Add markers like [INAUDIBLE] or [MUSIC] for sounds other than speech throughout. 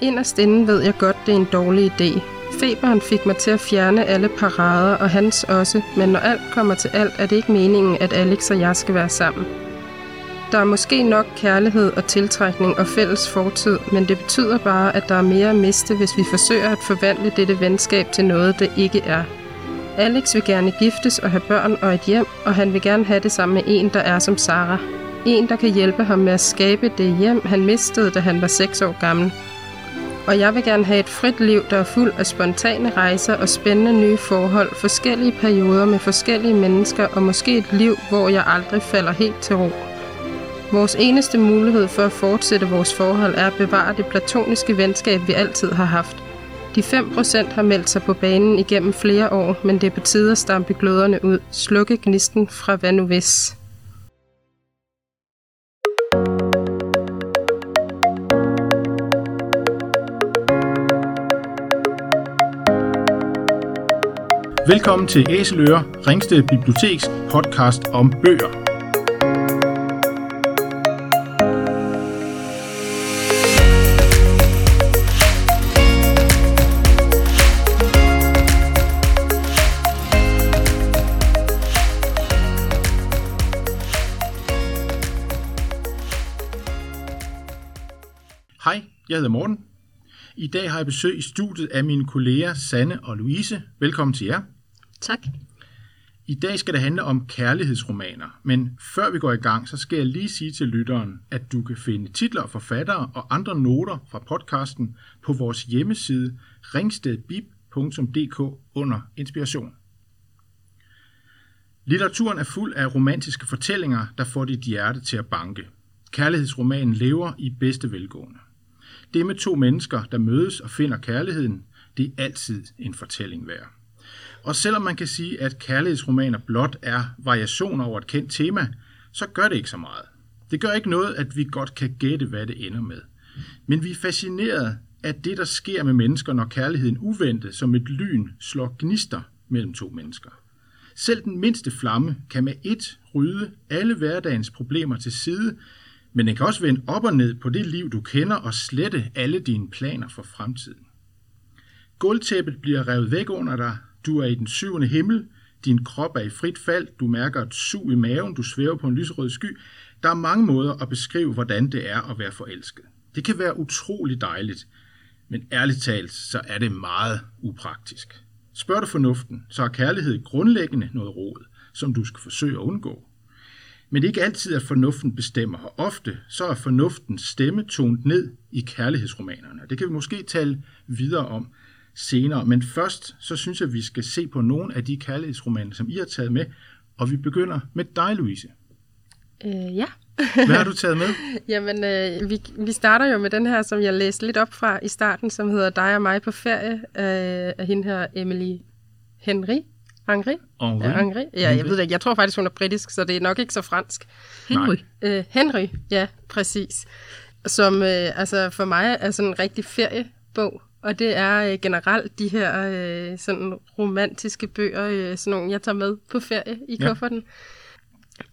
Inderst inde ved jeg godt, det er en dårlig idé. Feberen fik mig til at fjerne alle parader, og hans også, men når alt kommer til alt, er det ikke meningen, at Alex og jeg skal være sammen. Der er måske nok kærlighed og tiltrækning og fælles fortid, men det betyder bare, at der er mere at miste, hvis vi forsøger at forvandle dette venskab til noget, det ikke er. Alex vil gerne giftes og have børn og et hjem, og han vil gerne have det sammen med en, der er som Sara. En, der kan hjælpe ham med at skabe det hjem, han mistede, da han var 6 år gammel. Og jeg vil gerne have et frit liv, der er fuld af spontane rejser og spændende nye forhold, forskellige perioder med forskellige mennesker og måske et liv, hvor jeg aldrig falder helt til ro. Vores eneste mulighed for at fortsætte vores forhold er at bevare det platoniske venskab, vi altid har haft. De 5% har meldt sig på banen igennem flere år, men det er på tide at stampe gløderne ud. Slukke gnisten fra hvad nu hvis. Velkommen til Æseløre, Ringsted Biblioteks podcast om bøger. Hej, jeg hedder Morten. I dag har jeg besøg i studiet af mine kolleger Sanne og Louise. Velkommen til jer. Tak. I dag skal det handle om kærlighedsromaner, men før vi går i gang, så skal jeg lige sige til lytteren, at du kan finde titler, forfattere og andre noter fra podcasten på vores hjemmeside ringstedbib.dk under inspiration. Litteraturen er fuld af romantiske fortællinger, der får dit hjerte til at banke. Kærlighedsromanen lever i bedste velgående. Det med to mennesker, der mødes og finder kærligheden, det er altid en fortælling værd. Og selvom man kan sige, at kærlighedsromaner blot er variationer over et kendt tema, så gør det ikke så meget. Det gør ikke noget, at vi godt kan gætte, hvad det ender med. Men vi er fascineret af det, der sker med mennesker, når kærligheden uventet som et lyn slår gnister mellem to mennesker. Selv den mindste flamme kan med ét rydde alle hverdagens problemer til side, men den kan også vende op og ned på det liv, du kender, og slette alle dine planer for fremtiden. Gulvtæppet bliver revet væk under dig, du er i den syvende himmel, din krop er i frit fald, du mærker et sug i maven, du svæver på en lyserød sky. Der er mange måder at beskrive, hvordan det er at være forelsket. Det kan være utrolig dejligt, men ærligt talt, så er det meget upraktisk. Spørg du fornuften, så er kærlighed grundlæggende noget råd, som du skal forsøge at undgå. Men det er ikke altid, at fornuften bestemmer, og ofte så er fornuftens stemme tonet ned i kærlighedsromanerne. Det kan vi måske tale videre om senere. Men først, så synes jeg, at vi skal se på nogle af de kærlighedsromaner, som I har taget med. Og vi begynder med dig, Louise. Øh, ja. [LAUGHS] Hvad har du taget med? [LAUGHS] Jamen, øh, vi, vi starter jo med den her, som jeg læste lidt op fra i starten, som hedder Dig og mig på ferie, øh, af hende her Emily Henry. Henry? Henry. Ja, Henry. Ja, jeg ved det ikke. Jeg tror faktisk, hun er britisk, så det er nok ikke så fransk. Henry. Øh, Henry, ja, præcis. Som øh, altså for mig er sådan en rigtig feriebog. Og det er øh, generelt de her øh, sådan romantiske bøger, øh, sådan nogle, jeg tager med på ferie i Ja. kufferten.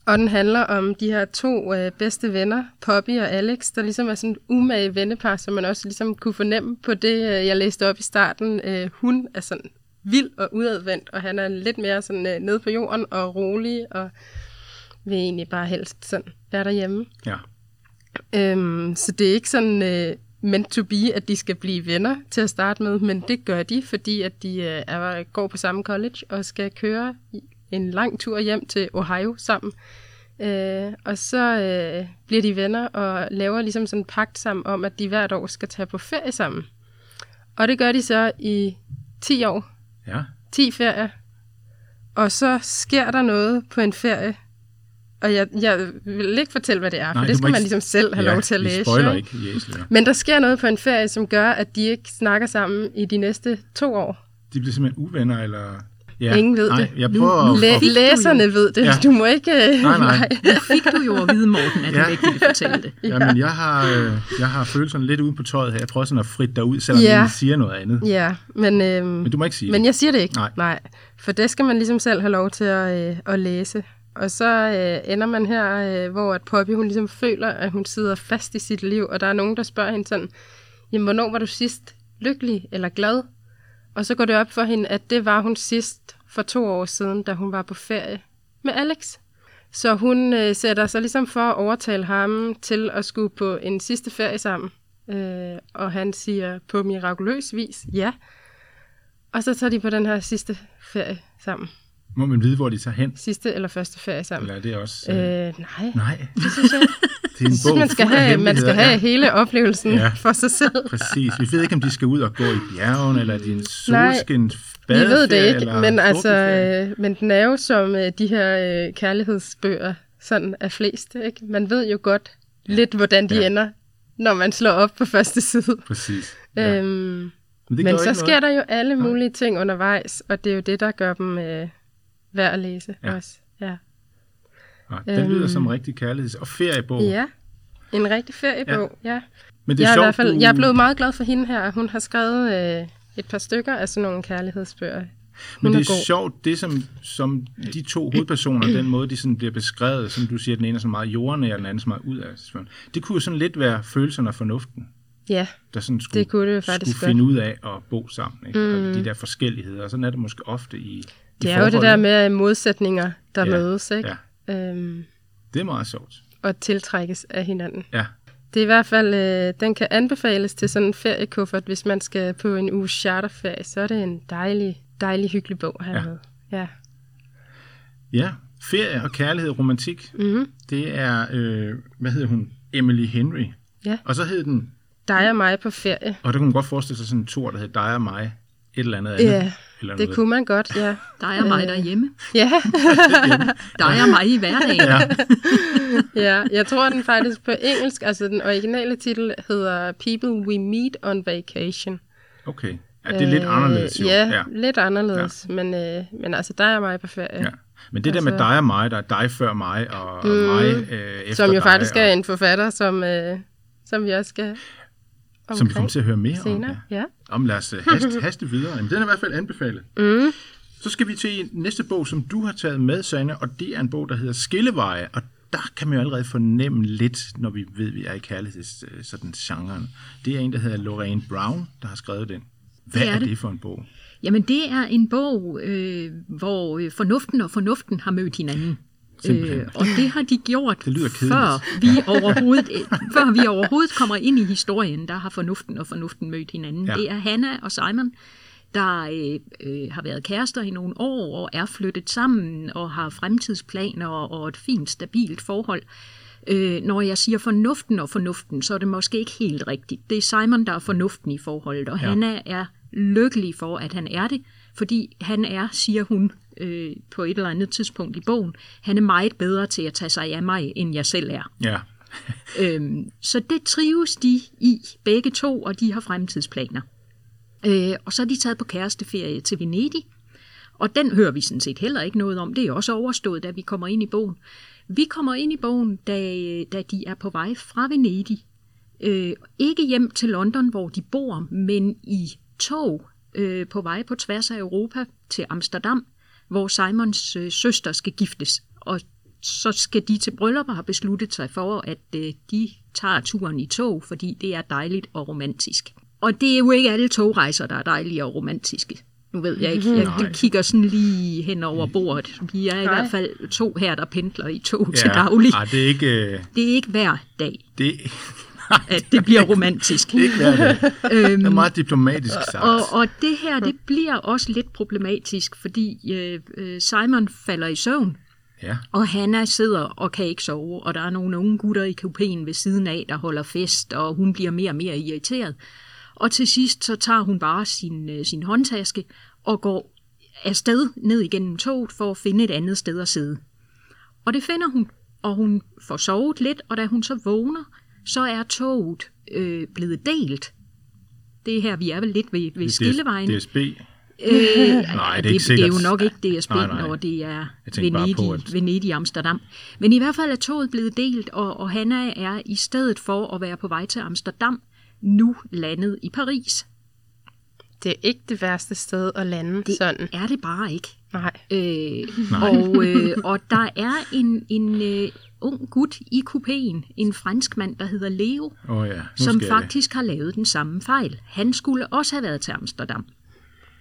Og den handler om de her to øh, bedste venner, Poppy og Alex, der ligesom er sådan et umage vennepar, som man også ligesom kunne fornemme på det, øh, jeg læste op i starten. Øh, hun er sådan vild og udadvendt, og han er lidt mere sådan øh, nede på jorden og rolig, og vil egentlig bare helst sådan være derhjemme. Ja. Øhm, så det er ikke sådan øh, meant to be, at de skal blive venner til at starte med, men det gør de, fordi at de øh, er, går på samme college og skal køre en lang tur hjem til Ohio sammen. Øh, og så øh, bliver de venner og laver ligesom sådan en pagt sammen om, at de hvert år skal tage på ferie sammen. Og det gør de så i 10 år. Ja. 10 ferier. Og så sker der noget på en ferie. Og jeg, jeg vil ikke fortælle, hvad det er, for Nej, det skal man ligesom selv have ja, lov til at læse. spoiler ikke? Æseløre. Men der sker noget på en ferie, som gør, at de ikke snakker sammen i de næste to år. De bliver simpelthen uvenner, eller... Ja, Ingen ved nej, det. Jeg prøver at, Læ- at, læserne ved det. Ja. Du må ikke... øh, Nej, nej. Nu fik du jo at vide, Morten, at du Ja. ikke ville fortælle det. ja. men jeg har, øh, jeg har følelserne lidt ude på tøjet her. Jeg prøver sådan at fritte dig ud, selvom Ja. jeg siger noget andet. Ja, men, øhm, Men du må ikke sige men det. jeg siger det ikke. Nej. Nej. For det skal man ligesom selv have lov til at, øh, at læse. Og så øh, ender man her, øh, hvor at Poppy hun ligesom føler, at hun sidder fast i sit liv, og der er nogen, der spørger hende sådan, jamen, hvornår var du sidst lykkelig eller glad? Og så går det op for hende, at det var hun sidst for to år siden, da hun var på ferie med Alex. Så hun øh, sætter sig ligesom for at overtale ham til at skulle på en sidste ferie sammen. Øh, og han siger på mirakuløs vis ja. Og så tager de på den her sidste ferie sammen. Må man vide, hvor de tager hen? Sidste eller første ferie sammen. Eller er det også... Øh, Øh, nej, nej, det synes jeg det er en bog man skal have, man skal have hele oplevelsen Ja. ja. for sig selv. Præcis. Vi ved ikke, om de skal ud og gå i bjergen, eller er det en Nej, solskin Vi ved det ikke, men, altså, øh, men den er jo som øh, de her øh, kærlighedsbøger sådan er flest. Ikke? Man ved jo godt lidt, hvordan de Ja. ja. ender, når man slår op på første side. Præcis. Ja. Ja. Øhm, Men, men så sker noget. der jo alle mulige ting undervejs, og det er jo det, der gør dem øh, værd at læse Ja. også. Ja. Den lyder Øhm. som en rigtig kærligheds- og feriebog. ja, en rigtig feriebog, ja. ja. Men det Jeg er er, i sjovt, hvert fald, du... jeg er blevet meget glad for hende her. Hun har skrevet øh, et par stykker af sådan nogle kærlighedsbøger. Hun Men det er er god. sjovt, det som, som de to hovedpersoner, den måde, de sådan bliver beskrevet, som du siger, den ene er så meget jordnær, og den anden så meget ud af. Det kunne jo sådan lidt være følelserne og fornuften, Ja, der sådan skulle, Det kunne det jo faktisk skulle finde ud af at bo sammen. Ikke? Mm. Og de der forskelligheder, og sådan er det måske ofte i det er jo det der med modsætninger, der Ja, ja. mødes, ikke? Ja, Øhm, det er meget sjovt. og tiltrækkes af hinanden. Ja, Det er i hvert fald, øh, den kan anbefales til sådan en feriekuffert, hvis man skal på en uge charterferie, så er det en dejlig, dejlig hyggelig bog her Ja. med. Ja. ja. Ferie og kærlighed og romantik, Mm-hmm. det er, øh, hvad hedder hun? Emily Henry. Ja. Og så hed den, Dig og mig på ferie. og der kunne man godt forestille sig sådan en tur, der hed dig og mig, et eller andet andet. Ja, eller det noget. kunne man godt, ja. Dig og mig derhjemme. Ja, [LAUGHS] Dig og mig i hverdagen. Ja, [LAUGHS] ja, jeg tror den faktisk på engelsk, altså den originale titel hedder People We Meet on Vacation. okay. Ja, det er lidt Øh, anderledes jo. Ja, ja. lidt anderledes, ja. men, øh, men altså dig og mig på ferie. Ja. Men det der med Altså- dig og mig, der er dig før mig, og, og Mm. mig øh, efter Som jo dig, faktisk og, er en forfatter, som, øh, som vi også skal som vi kommer til at høre mere senere. om. Ja. Om lad os øh, haste, [LAUGHS] haste videre. Jamen, den er i hvert fald anbefalet. Mm. Så skal vi til næste bog, som du har taget med, Sanne, og det er en bog, der hedder Skilleveje, og der kan man jo allerede fornemme lidt, når vi ved, at vi er i kærligheds øh, sådan genren. Det er en, der hedder Lorraine Brown, der har skrevet den. Hvad Det er er, det. det for en bog? Jamen, det er en bog, øh, hvor øh, fornuften og fornuften har mødt hinanden. Øh, Simpelthen. og det har de gjort, Det lyder kedeligt. før vi, overhovedet, øh, [LAUGHS] før vi overhovedet kommer ind i historien, der har fornuften og fornuften mødt hinanden. Ja. Ja. Det er Hannah og Simon, der øh, øh, har været kærester i nogle år og er flyttet sammen og har fremtidsplaner og et fint, stabilt forhold. Øh, når jeg siger fornuften og fornuften, så er det måske ikke helt rigtigt. Det er Simon, der er fornuften i forholdet, og Ja. ja. Hannah er lykkelig for, at han er det, fordi han er, siger hun øh, på et eller andet tidspunkt i bogen, han er meget bedre til at tage sig af mig, end jeg selv er. Ja, [LAUGHS] Øhm, så det trives de i, begge to, og de har fremtidsplaner. Øh, og så er de taget på kæresteferie til Venedig, og den hører vi sådan set heller ikke noget om. Det er også overstået, da vi kommer ind i bogen. Vi kommer ind i bogen, da, da de er på vej fra Venedig. Øh, ikke hjem til London, hvor de bor, men i tog øh, på vej på tværs af Europa til Amsterdam, hvor Simons øh, søster skal giftes. Og så skal de til bryllup og har besluttet sig for, at øh, de tager turen i tog, fordi det er dejligt og romantisk. Og det er jo ikke alle togrejser, der er dejlige og romantiske. Nu ved jeg ikke, jeg Nej. kigger sådan lige hen over bordet. Vi er i Nej. hvert fald to her, der pendler i tog til daglig. Ej, det er ikke... Øh, Det er ikke hver dag, det, at det bliver romantisk. det er dag. Det er meget diplomatisk sagt. Øhm, Og, og det her, det bliver også lidt problematisk, fordi øh, øh, Simon falder i søvn, Ja, og Hannah sidder og kan ikke sove, og der er nogle unge gutter i kupéen ved siden af, der holder fest, og hun bliver mere og mere irriteret. Og til sidst så tager hun bare sin, øh, sin håndtaske og går afsted ned igennem toget for at finde et andet sted at sidde. Og det finder hun, og hun får sovet lidt, og da hun så vågner, så er toget øh, blevet delt. Det er her, vi er vel lidt ved, ved skillevejen. DSB. Øh, [LAUGHS] Nej, det er ikke det, det er sikkert. jo nok ikke DSB, Nej, nej. når det er på, Venedig, at- Venedig Amsterdam. Men i hvert fald er toget blevet delt, og, og Hanna er i stedet for at være på vej til Amsterdam, nu landet i Paris. Det er ikke det værste sted at lande Det sådan. er det bare ikke. Nej. Øh, og, øh, [LAUGHS] og der er en, en øh, ung gut i kupéen, en fransk mand, der hedder Leo, Åh oh, ja, som faktisk har lavet den samme fejl. Han skulle også have været til Amsterdam.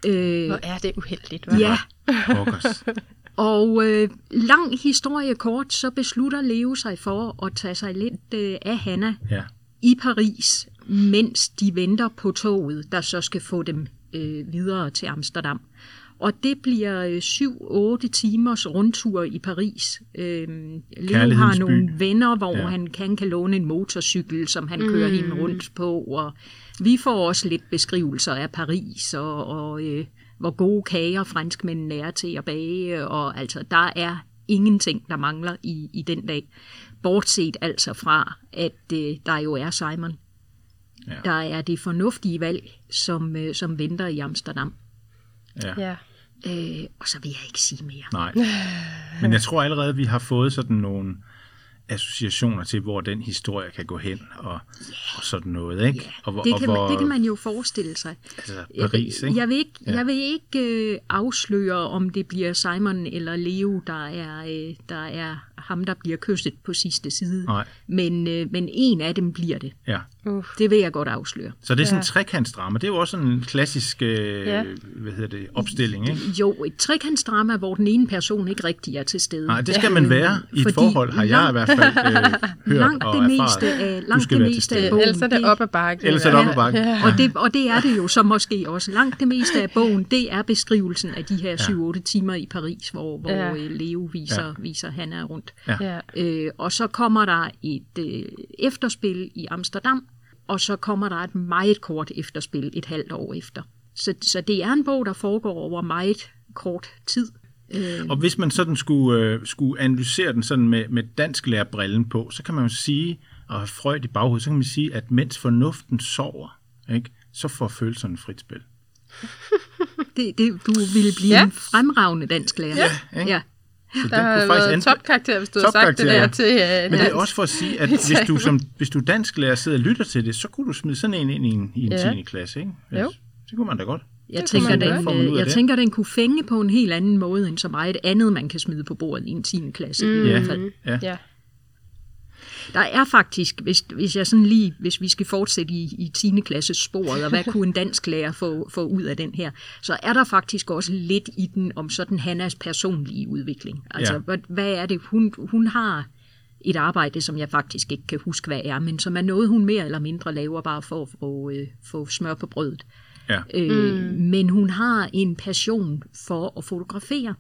Øh, Hvor er det uheldigt, hva'? ja, og øh, lang historie kort, så beslutter Leo sig for at tage sig lidt øh, af Hanna Ja. i Paris, mens de venter på toget, der så skal få dem øh, videre til Amsterdam. Og det bliver øh, 7-8 timers rundtur i Paris. Øh, Leo har nogle venner, hvor Ja. ja. han kan, kan låne en motorcykel, som han kører hende rundt på. Og vi får også lidt beskrivelser af Paris, og, og øh, hvor gode kager franskmændene er til at bage. Og altså, der er ingenting, der mangler i, i den dag. Bortset altså fra, at øh, der jo er Simon. Ja. Der er det fornuftige valg, som, øh, som venter i Amsterdam. Ja. Ja. Øh, og så vil jeg ikke sige mere. Nej. Men jeg tror allerede, at vi har fået sådan nogle associationer til, hvor den historie kan gå hen, og, og sådan noget, ikke? Og, hvor- Det og kan, hvor, man, det kan man jo forestille sig. Altså, Paris, ikke? Jeg vil ikke, Ja. jeg vil ikke øh, afsløre, om det bliver Simon eller Leo, der er, øh, der er ham, der bliver kysset på sidste side. Nej. Men, øh, men en af dem bliver det. Ja. Uff. Det vil jeg godt afsløre. Så det er sådan en trekantsdrama. Det er jo også sådan en klassisk øh, Ja. hvad hedder det, opstilling, ikke? Jo, et trekantsdrama, hvor den ene person ikke rigtig er til stede. Nej, det skal man være i et Fordi forhold, har jeg i hvert fald øh, [LAUGHS] hørt langt og det erfaret. meste af, Du langt skal det meste af bogen, Ellers er det op ad bakke. Ellers er det op ad bakke. Ja. Og det, og det er det jo så måske også. Langt det meste af bogen, det er beskrivelsen af de her 7-8 timer i Paris, hvor, hvor Ja. ja. Leo viser, ja. viser Hanna rundt. Ja. Ja. Øh, og så kommer der et øh, efterspil i Amsterdam, og så kommer der et meget kort efterspil et halvt år efter. Så, så det er en bog, der foregår over meget kort tid. Øh, Og hvis man sådan skulle, øh, skulle analysere den sådan med, med dansk lærerbrillen på, så kan man jo sige, og have Freud i baghovedet, så kan man sige, at mens fornuften sover, ikke, så får følelserne frit spil. [LAUGHS] det, det, du ville blive ja. en fremragende dansk lærer. Ja, ikke? ja. Så Der har været enten- topkarakter, hvis du har sagt det Topkarakter, der ja. til uh, Men det er også for at sige, at [LAUGHS] hvis du, som, hvis du dansklærer sidder og lytter til det, så kunne du smide sådan en ind i en, i en Ja. 10. klasse, ikke? Jo. Det kunne man da godt. Jeg, kan tænker, den, øh, af jeg det? tænker, den kunne fænge på en helt anden måde, end så meget andet, man kan smide på bordet i en 10. klasse. Mm. I hvert fald. ja. Ja. Der er faktisk, hvis, hvis jeg sådan lige, hvis vi skal fortsætte i, i 10. klasses sporet, og hvad [LAUGHS] kunne en dansk lærer få, få ud af den her, så er der faktisk også lidt i den om sådan Hannas personlige udvikling. Altså, Ja. hvad, hvad er det? Hun, hun har et arbejde, som jeg faktisk ikke kan huske, hvad er, men som er noget, hun mere eller mindre laver bare for at få, øh, få smør på brødet. Ja. Øh, mm. Men hun har en passion for at fotografere.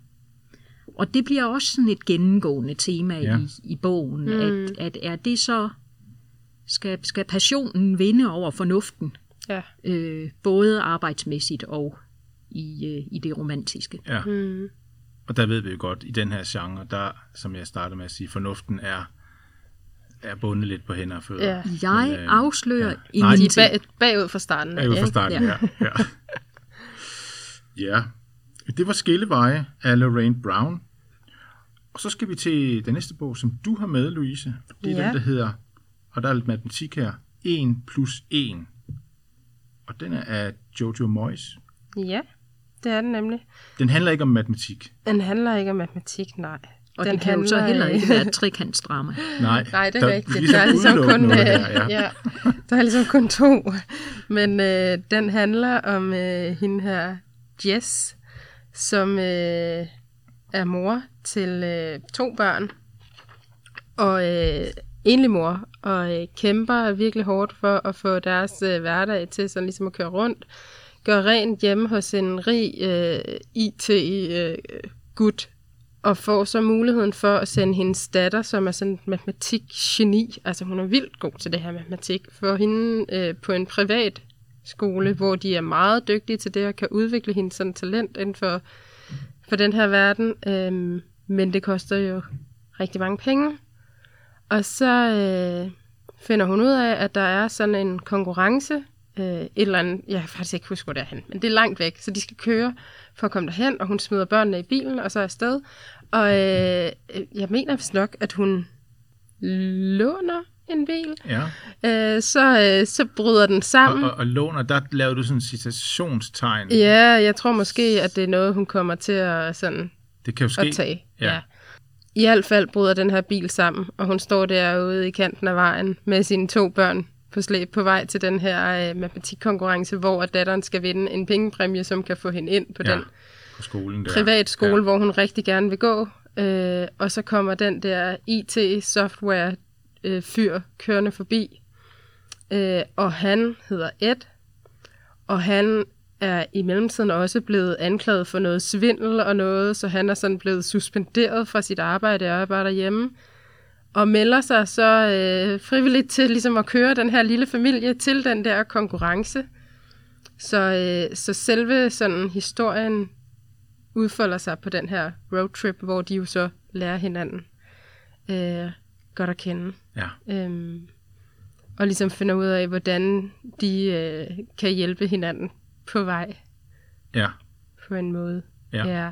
Og det bliver også sådan et gennemgående tema Ja. ja. i, i bogen, mm. at, at er det så, skal, skal passionen vinde over fornuften, Ja. øh, både arbejdsmæssigt og i, øh, i det romantiske. ja. Mm. Og der ved vi jo godt, i den her genre, der, som jeg startede med at sige, fornuften er, er bundet lidt på hænder og fødder. Ja. Jeg Men, øh, afslører ja. ja. Nej, De ingenting. er bag, bagud fra starten. Jo fra starten, ja. ja. ja. Det var Skilleveje af Lorraine Brown. Og så skal vi til den næste bog, som du har med, Louise. Det er Ja. den, der hedder, og der er lidt matematik her, 1 plus 1. Og den er af Jojo Moyes. Ja, det er den nemlig. Den handler ikke om matematik. Den handler ikke om matematik, nej. Og den det kan jo så heller ikke- være et trekantsdrama. [LAUGHS] Nej, Nej, det der er rigtigt. ligesom der er ligesom kun, udelukkende øh, noget her, ja. ja, der er ligesom kun to. Men øh, den handler om øh, hende her, Jess, som øh, er mor til øh, to børn. Og øh, enlig mor, og øh, kæmper virkelig hårdt for at få deres øh, hverdag til sådan ligesom at køre rundt. Gør rent hjemme hos en rig øh, IT-gut, øh, og får så muligheden for at sende hendes datter, som er sådan en matematikgeni, altså hun er vildt god til det her matematik, for hende øh, på en privat skole, hvor de er meget dygtige til det, og kan udvikle hendes sådan talent inden for, for den her verden. Øhm, men det koster jo rigtig mange penge. Og så øh, finder hun ud af, at der er sådan en konkurrence, øh, et eller andet, jeg kan faktisk ikke huske, hvor det er hen, men det er langt væk, så de skal køre for at komme derhen, og hun smider børnene i bilen, og så er afsted. Og øh, jeg mener vist nok, at hun låner en bil, Ja. øh, så, øh, så bryder den Og, sammen. og, og låner, der lavede du sådan en citationstegn. Ja, jeg tror måske, at det er noget, hun kommer til at, sådan, Det kan jo ske. at tage. Ja. Ja. I hvert fald bryder den her bil sammen, og hun står derude i kanten af vejen med sine to børn på slæb på vej til den her øh, matematikkonkurrence, hvor at datteren skal vinde en pengepræmie, som kan få hende ind på Ja, den på skolen der. privat skole, Ja. hvor hun rigtig gerne vil gå. Øh, og så kommer den der øh, fyr kørende forbi. Øh, og han hedder Ed. Og han er i mellemtiden også blevet anklaget for noget svindel og noget, så han er sådan blevet suspenderet fra sit arbejde og er bare derhjemme. Og melder sig så øh, frivilligt til ligesom at køre den her lille familie til den der konkurrence. Så, øh, så selve sådan historien udfolder sig på den her roadtrip, hvor de jo så lærer hinanden øh, godt at kende. Ja. Øhm, og ligesom finder ud af, hvordan de øh, kan hjælpe hinanden på vej ja. på en måde. Ja. ja.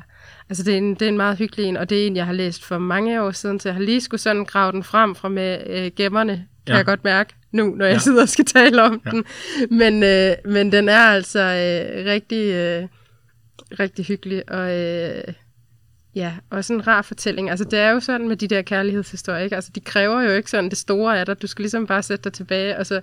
Altså det er, en, det er en meget hyggelig en, og det er en, jeg har læst for mange år siden, så jeg har lige skulle sådan grave den frem fra med øh, gemmerne, kan Ja. jeg godt mærke nu, når jeg Ja. sidder og skal tale om Ja. den. Men, øh, men den er altså øh, rigtig, øh, rigtig hyggelig, og øh, ja, også en rar fortælling. Altså det er jo sådan med de der kærlighedshistorier, ikke? Altså de kræver jo ikke sådan det store af dig. Du skal ligesom bare sætte dig tilbage, og så,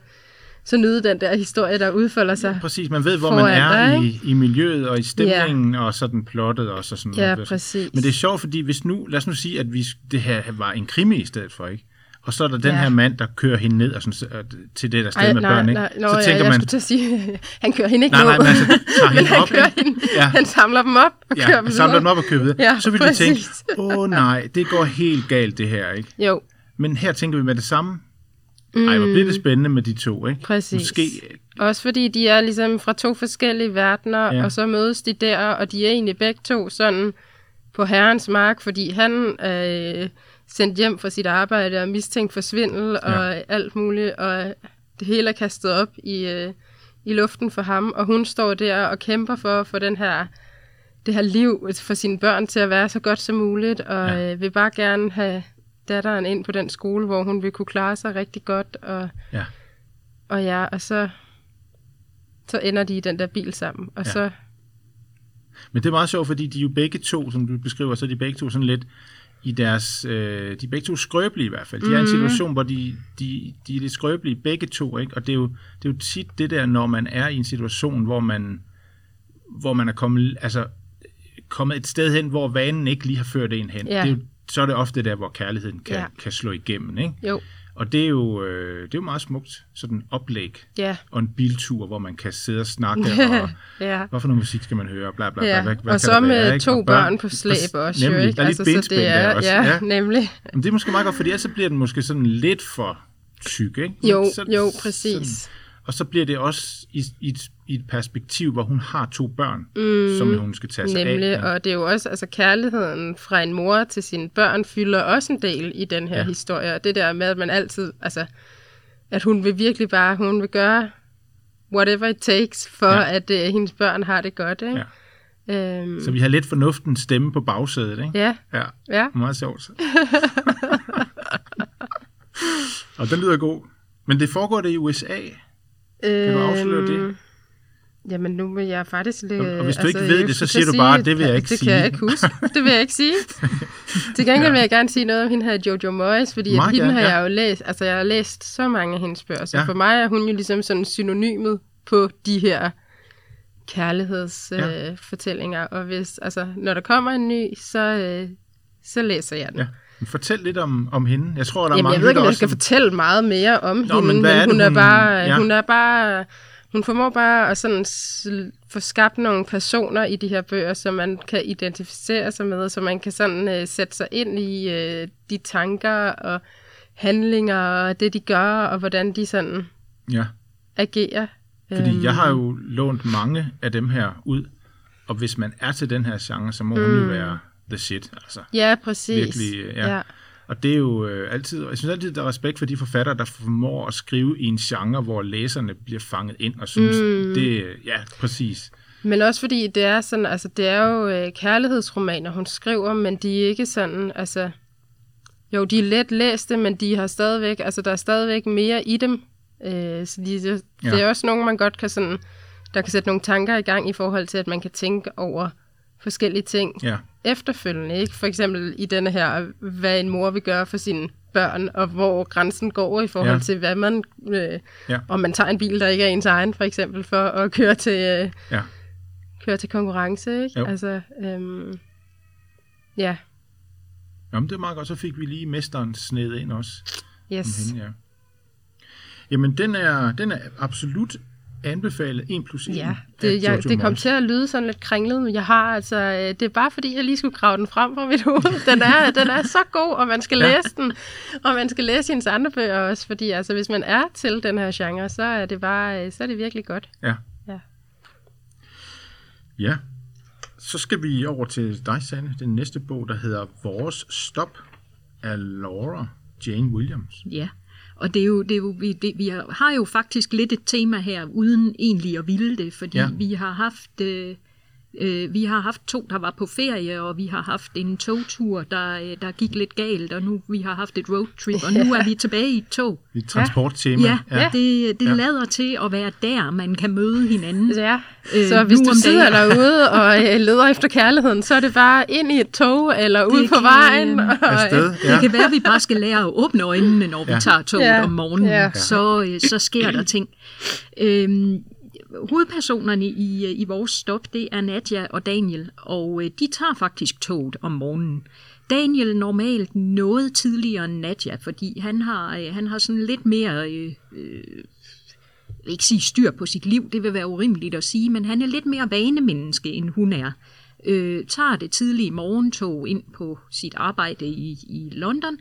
så nyde den der historie, der udfolder sig. Præcis, man ved, hvor man er dig, i, i miljøet og i stemningen, og sådan plottet og så sådan Ja, noget. præcis. Men det er sjovt, fordi hvis nu, lad os nu sige, at vi, det her var en krimi i stedet for, ikke? Og så er der den Ja. her mand, der kører hende ned og sådan, så- øh, til det der sted Ej, med nej, børn, ikke? nej, nå, så ja, tænker jeg man, skulle til at sige, [LAUGHS] han kører hende ikke Nej, nej, men altså, tager men [LAUGHS] hende han op, kører ikke? hende, Ja. han samler dem op og kører ja, dem samler videre. dem op og kører videre. Ja, så vil du tænke, præcis. åh [LAUGHS] oh, nej, det går helt galt det her, ikke? Jo, Men her tænker vi med det samme. Ej, hvor bliver det spændende med de to, ikke? Mm. Præcis. Måske, også fordi de er ligesom fra to forskellige verdener, Ja. ja. og så mødes de der, og de er egentlig begge to sådan på herrens mark, fordi han øh, sendt hjem fra sit arbejde og mistænkt for svindel Ja. og alt muligt, og det hele er kastet op i, øh, i luften for ham, og hun står der og kæmper for at få den her, det her liv for sine børn til at være så godt som muligt, og Ja. ja. øh, vil bare gerne have datteren ind på den skole, hvor hun vil kunne klare sig rigtig godt, og ja. og ja, og så, så ender de i den der bil sammen. Og Ja. ja. så, Men det er meget sjovt, fordi de jo begge to, som du beskriver, så er de begge to sådan lidt i deres... Øh, de er begge to skrøbelige i hvert fald. De er i en situation, hvor de, de, de er lidt skrøbelige begge to, ikke? Og det er, jo, det er jo tit det der, når man er i en situation, hvor man, hvor man er kommet, altså, kommet et sted hen, hvor vanen ikke lige har ført en hen. Ja. Det er jo, så er det ofte der, hvor kærligheden kan, Ja. kan slå igennem, ikke? jo, Og det er jo, øh, det er jo meget smukt, sådan oplæg ja, og en biltur, hvor man kan sidde og snakke [LAUGHS] og ja. hvad for noget musik skal man høre, bla bla bla. ja. Hvad, hvad og så med være, to Og børn på slæb også, nemlig, jo, ikke? Der er lidt altså, så benspænd det er, også. ja, ja. nemlig. Men det er måske meget godt, fordi ellers så bliver den måske sådan lidt for tyk, ikke? Jo, så, jo, Sådan, præcis. Og så bliver det også i, i, et, i et perspektiv, hvor hun har to børn, mm, som hun skal tage sig Nemlig, af. og det er jo også, altså kærligheden fra en mor til sine børn fylder også en del i den her Ja. historie. Og det der med, at man altid, altså, at hun vil virkelig bare, hun vil gøre whatever it takes, for Ja. at uh, hendes børn har det godt, ikke? Ja. Øhm, Så vi har lidt fornuftens stemme på bagsædet, ikke? ja, Ja, ja. meget sjovt. [LAUGHS] og den lyder god. Men det foregår det i USA. Kan du afsløre det? Øhm, Jamen, nu vil jeg faktisk... lidt- Og- og hvis du ikke ved det, så siger du bare, sige, "Det vil jeg ikke det sige." kan jeg ikke huske. [LAUGHS] Det vil jeg ikke sige. Til gengæld vil jeg gerne sige noget om hende her, Jojo Moyes, fordi at hende gerne, har ja. jeg jo læst, altså jeg har læst så mange af hendes bøger, så Ja. ja. for mig er hun jo ligesom sådan synonymet på de her kærlighedsfortællinger, Ja. øh, fortællinger. og hvis, altså, når der kommer en ny, så, øh, så læser jeg den. Ja. Fortæl lidt om, om hende. Jeg tror, der er Jamen, mange jeg ved ikke, om jeg skal som- fortælle meget mere om Nå, hende, men men, er men det, hun, er hun- bare, ja. hun er bare, hun formår bare at sådan få skabt nogle personer i de her bøger, som man kan identificere sig med, så man kan sådan uh, sætte sig ind i uh, de tanker og handlinger og det, de gør, og hvordan de sådan Ja. agerer. Fordi Øhm, jeg har jo lånt mange af dem her ud, og hvis man er til den her genre, så må mm. hun jo være the shit. Altså. Ja, præcis. Virkelig, øh, ja. Og det er jo øh, altid, jeg synes altid, der er respekt for de forfattere, der formår at skrive i en genre, hvor læserne bliver fanget ind og synes, mm. det ja, præcis. Men også fordi det er sådan, altså det er jo øh, kærlighedsromaner, hun skriver, men de er ikke sådan, altså Jo, de er let læste, men de har stadigvæk, altså der er stadigvæk mere i dem. Øh, så de, det, ja. det er også nogle, man godt kan sådan, der kan sætte nogle tanker i gang i forhold til, at man kan tænke over forskellige ting Ja. efterfølgende. Ikke? For eksempel i denne her, hvad en mor vil gøre for sine børn, og hvor grænsen går i forhold Ja. til, hvad man, øh, Ja. om man tager en bil, der ikke er ens egen, for eksempel, for at køre til, øh, Ja. køre til konkurrence. Ikke? Jo. Altså, øhm, ja, Jamen, det er meget godt. Så fik vi lige mesteren sned ind også. yes. Hende, ja. Jamen, den er, den er absolut anbefalet 1 plus 1. Ja, det, jeg, det kom til at lyde sådan lidt kringlet, men jeg har altså, øh, det er bare fordi, jeg lige skulle grave den frem fra mit hoved. Den er, [LAUGHS] den er så god, og man skal Ja. læse den, og man skal læse hendes andre bøger også, fordi altså, hvis man er til den her genre, så er det bare, øh, så er det virkelig godt. Ja. Ja. Ja. Så skal vi over til dig, Sanne. Den næste bog, der hedder Vores Stop af Laura Jane Williams. Ja, og det er jo, det er jo, vi, det, vi har jo faktisk lidt et tema her, uden egentlig at ville det, fordi Ja. vi har haft... Øh, øh, vi har haft to, der var på ferie, og vi har haft en togtur, der, øh, der gik lidt galt, og nu vi har haft et roadtrip, og nu er vi [LAUGHS] tilbage i et tog. Et transporttema. Ja, ja. det, det Ja. ja. lader til at være der, man kan møde hinanden. Ja, Øh, så hvis nu du sidder dagen. [LAUGHS] derude og øh, leder efter kærligheden, så er det bare ind i et tog, eller ud Det på kan, vejen. øh, Og, Afsted. Det kan være, at vi bare skal lære at åbne øjnene, når vi Ja. tager toget Ja. om morgenen. Ja. Så, øh, så sker der ting. Øhm, hovedpersonerne i, øh, i vores stop, det er Nadja og Daniel, og øh, de tager faktisk toget om morgenen. Daniel normalt noget tidligere end Nadja, fordi han har, øh, han har sådan lidt mere... Øh, øh, ikke sige styr på sit liv, det vil være urimeligt at sige, men han er lidt mere vanemenneske, end hun er. Øh, tager det tidlige morgentog ind på sit arbejde i, i London,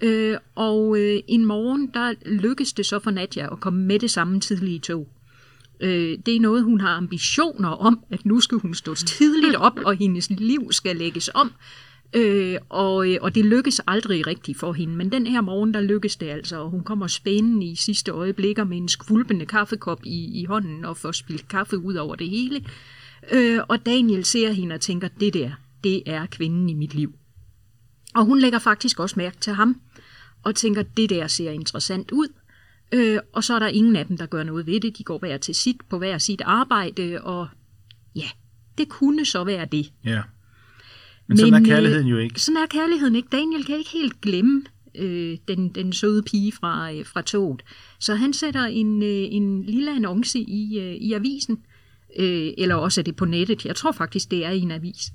øh, og øh, en morgen, der lykkes det så for Nadja at komme med det samme tidlige tog. Øh, det er noget, hun har ambitioner om, at nu skal hun stå tidligt op, og hendes liv skal lægges om. Øh, og, øh, og det lykkes aldrig rigtigt for hende, men den her morgen, der lykkes det altså, og hun kommer spændende i sidste øjeblikker med en skvulpende kaffekop i, i hånden og får spildt kaffe ud over det hele. Øh, og Daniel ser hende og tænker, det der, det er kvinden i mit liv. Og hun lægger faktisk også mærke til ham, og tænker, det der ser interessant ud. Øh, og så er der ingen af dem, der gør noget ved det. De går hver til sit på hver sit arbejde, og ja, det kunne så være det. Ja. Men sådan er øh, kærligheden jo ikke. Sådan er kærligheden ikke. Daniel kan ikke helt glemme øh, den, den søde pige fra, øh, fra toget. Så han sætter en, øh, en lille annonce i, øh, i avisen, øh, eller også er det på nettet. Jeg tror faktisk, det er i en avis,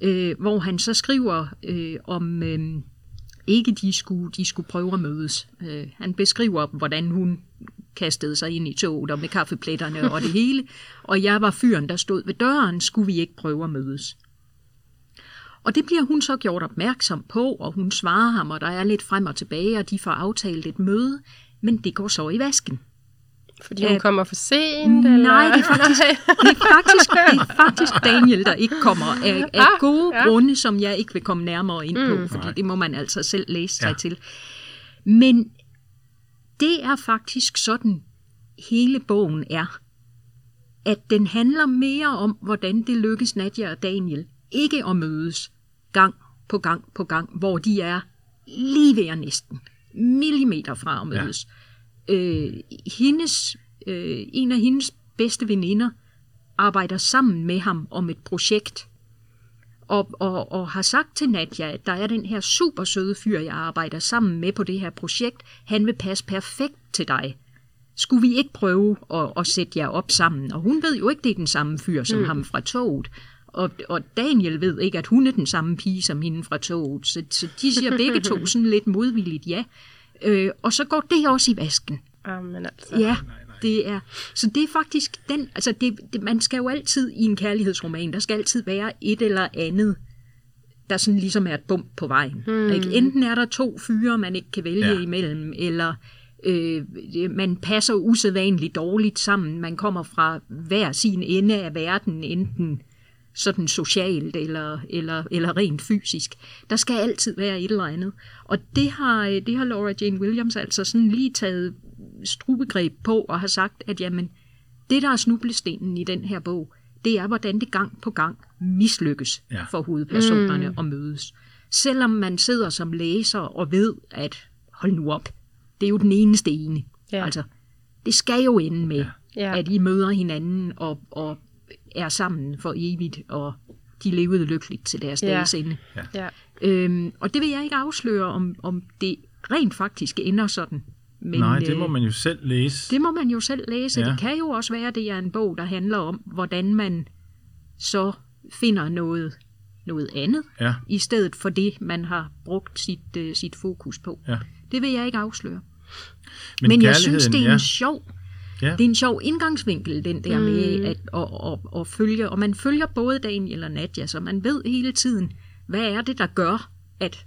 øh, hvor han så skriver øh, om... Øh, ikke de skulle, de skulle prøve at mødes. Øh, han beskriver, hvordan hun kastede sig ind i toget og med kaffepletterne og det hele. Og jeg var fyren, der stod ved døren, skulle vi ikke prøve at mødes. Og det bliver hun så gjort opmærksom på, og hun svarer ham, og der er lidt frem og tilbage, og de får aftalt et møde, men det går så i vasken fordi hun Øh, kommer for sent? Eller? [LAUGHS] Nej, det er faktisk, det er faktisk, det er faktisk Daniel, der ikke kommer af, af Ah, gode ja. grunde, som jeg ikke vil komme nærmere ind på, Mm. fordi Nej. det må man altså selv læse sig Ja. til. Men det er faktisk sådan, hele bogen er. At den handler mere om, hvordan det lykkes Nadia og Daniel ikke at mødes gang på gang på gang, hvor de er lige ved at næsten millimeter fra at mødes. Ja. Øh, hendes, øh, en af hendes bedste veninder arbejder sammen med ham om et projekt, og, og, og har sagt til Nadja, at der er den her super søde fyr, jeg arbejder sammen med på det her projekt. Han vil passe perfekt til dig. Skulle vi ikke prøve at, at sætte jer op sammen? Og hun ved jo ikke, det er den samme fyr som mm. ham fra toget. Og, og Daniel ved ikke, at hun er den samme pige som hende fra toget. Så, så de siger begge to sådan lidt modvilligt ja. Øh, og så går det også i vasken. Jamen, altså. Ja, det er. Så det er faktisk den, altså det, det, man skal jo altid i en kærlighedsroman, der skal altid være et eller andet, der sådan ligesom er et bump på vejen. Hmm. Ikke? Enten er der to fyre, man ikke kan vælge Ja. imellem, eller øh, man passer usædvanligt dårligt sammen. Man kommer fra hver sin ende af verden, enten sådan socialt eller, eller, eller rent fysisk. Der skal altid være et eller andet. Og det har, øh, det har Laura Jane Williams altså sådan lige taget strubegreb på og har sagt, at jamen, det der er snublestenen i den her bog, det er, hvordan det gang på gang mislykkes Ja. ja. for hovedpersonerne mm. at mødes. selvom man sidder som læser og ved, at hold nu op, det er jo den eneste ene. Ja. Altså, det skal jo ende med, Ja. at I møder hinanden og, og er sammen for evigt, og de levede lykkeligt til deres Ja. dages ende. Ja. Øhm, og det vil jeg ikke afsløre, om, om det rent faktisk ender sådan. Men, Nej, det må øh, man jo selv læse. det må man jo selv læse. Ja. Ja. Det kan jo også være, at det er en bog, der handler om, hvordan man så finder noget, noget andet, Ja, i stedet for det, man har brugt sit, øh, sit fokus på. ja. Det vil jeg ikke afsløre. Men, Men jeg synes, det er en ja. sjov Ja. det er en sjov indgangsvinkel, den der mm. med at, at, at, at følge, og man følger både Daniel og Nadia, så man ved hele tiden, hvad er det, der gør, at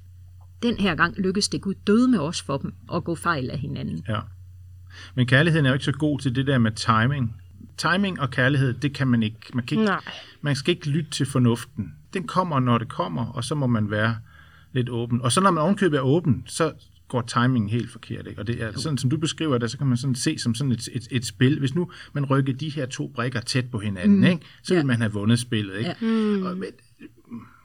den her gang lykkes det Gud døde med os for dem at gå fejl af hinanden. Ja. Men kærligheden er jo ikke så god til det der med timing. Timing og kærlighed, det kan man ikke. Man, kan ikke, Nej. man skal ikke lytte til fornuften. Den kommer, når det kommer, og så må man være lidt åben. Og så når man ovenkøbet er åben, så går timingen helt forkert. Ikke? Og det er sådan, som du beskriver det, så kan man sådan se som sådan et, et, et spil. Hvis nu man rykker de her to brikker tæt på hinanden, mm. ikke? så vil Ja. man have vundet spillet. Ikke? Ja. Mm. Og, men,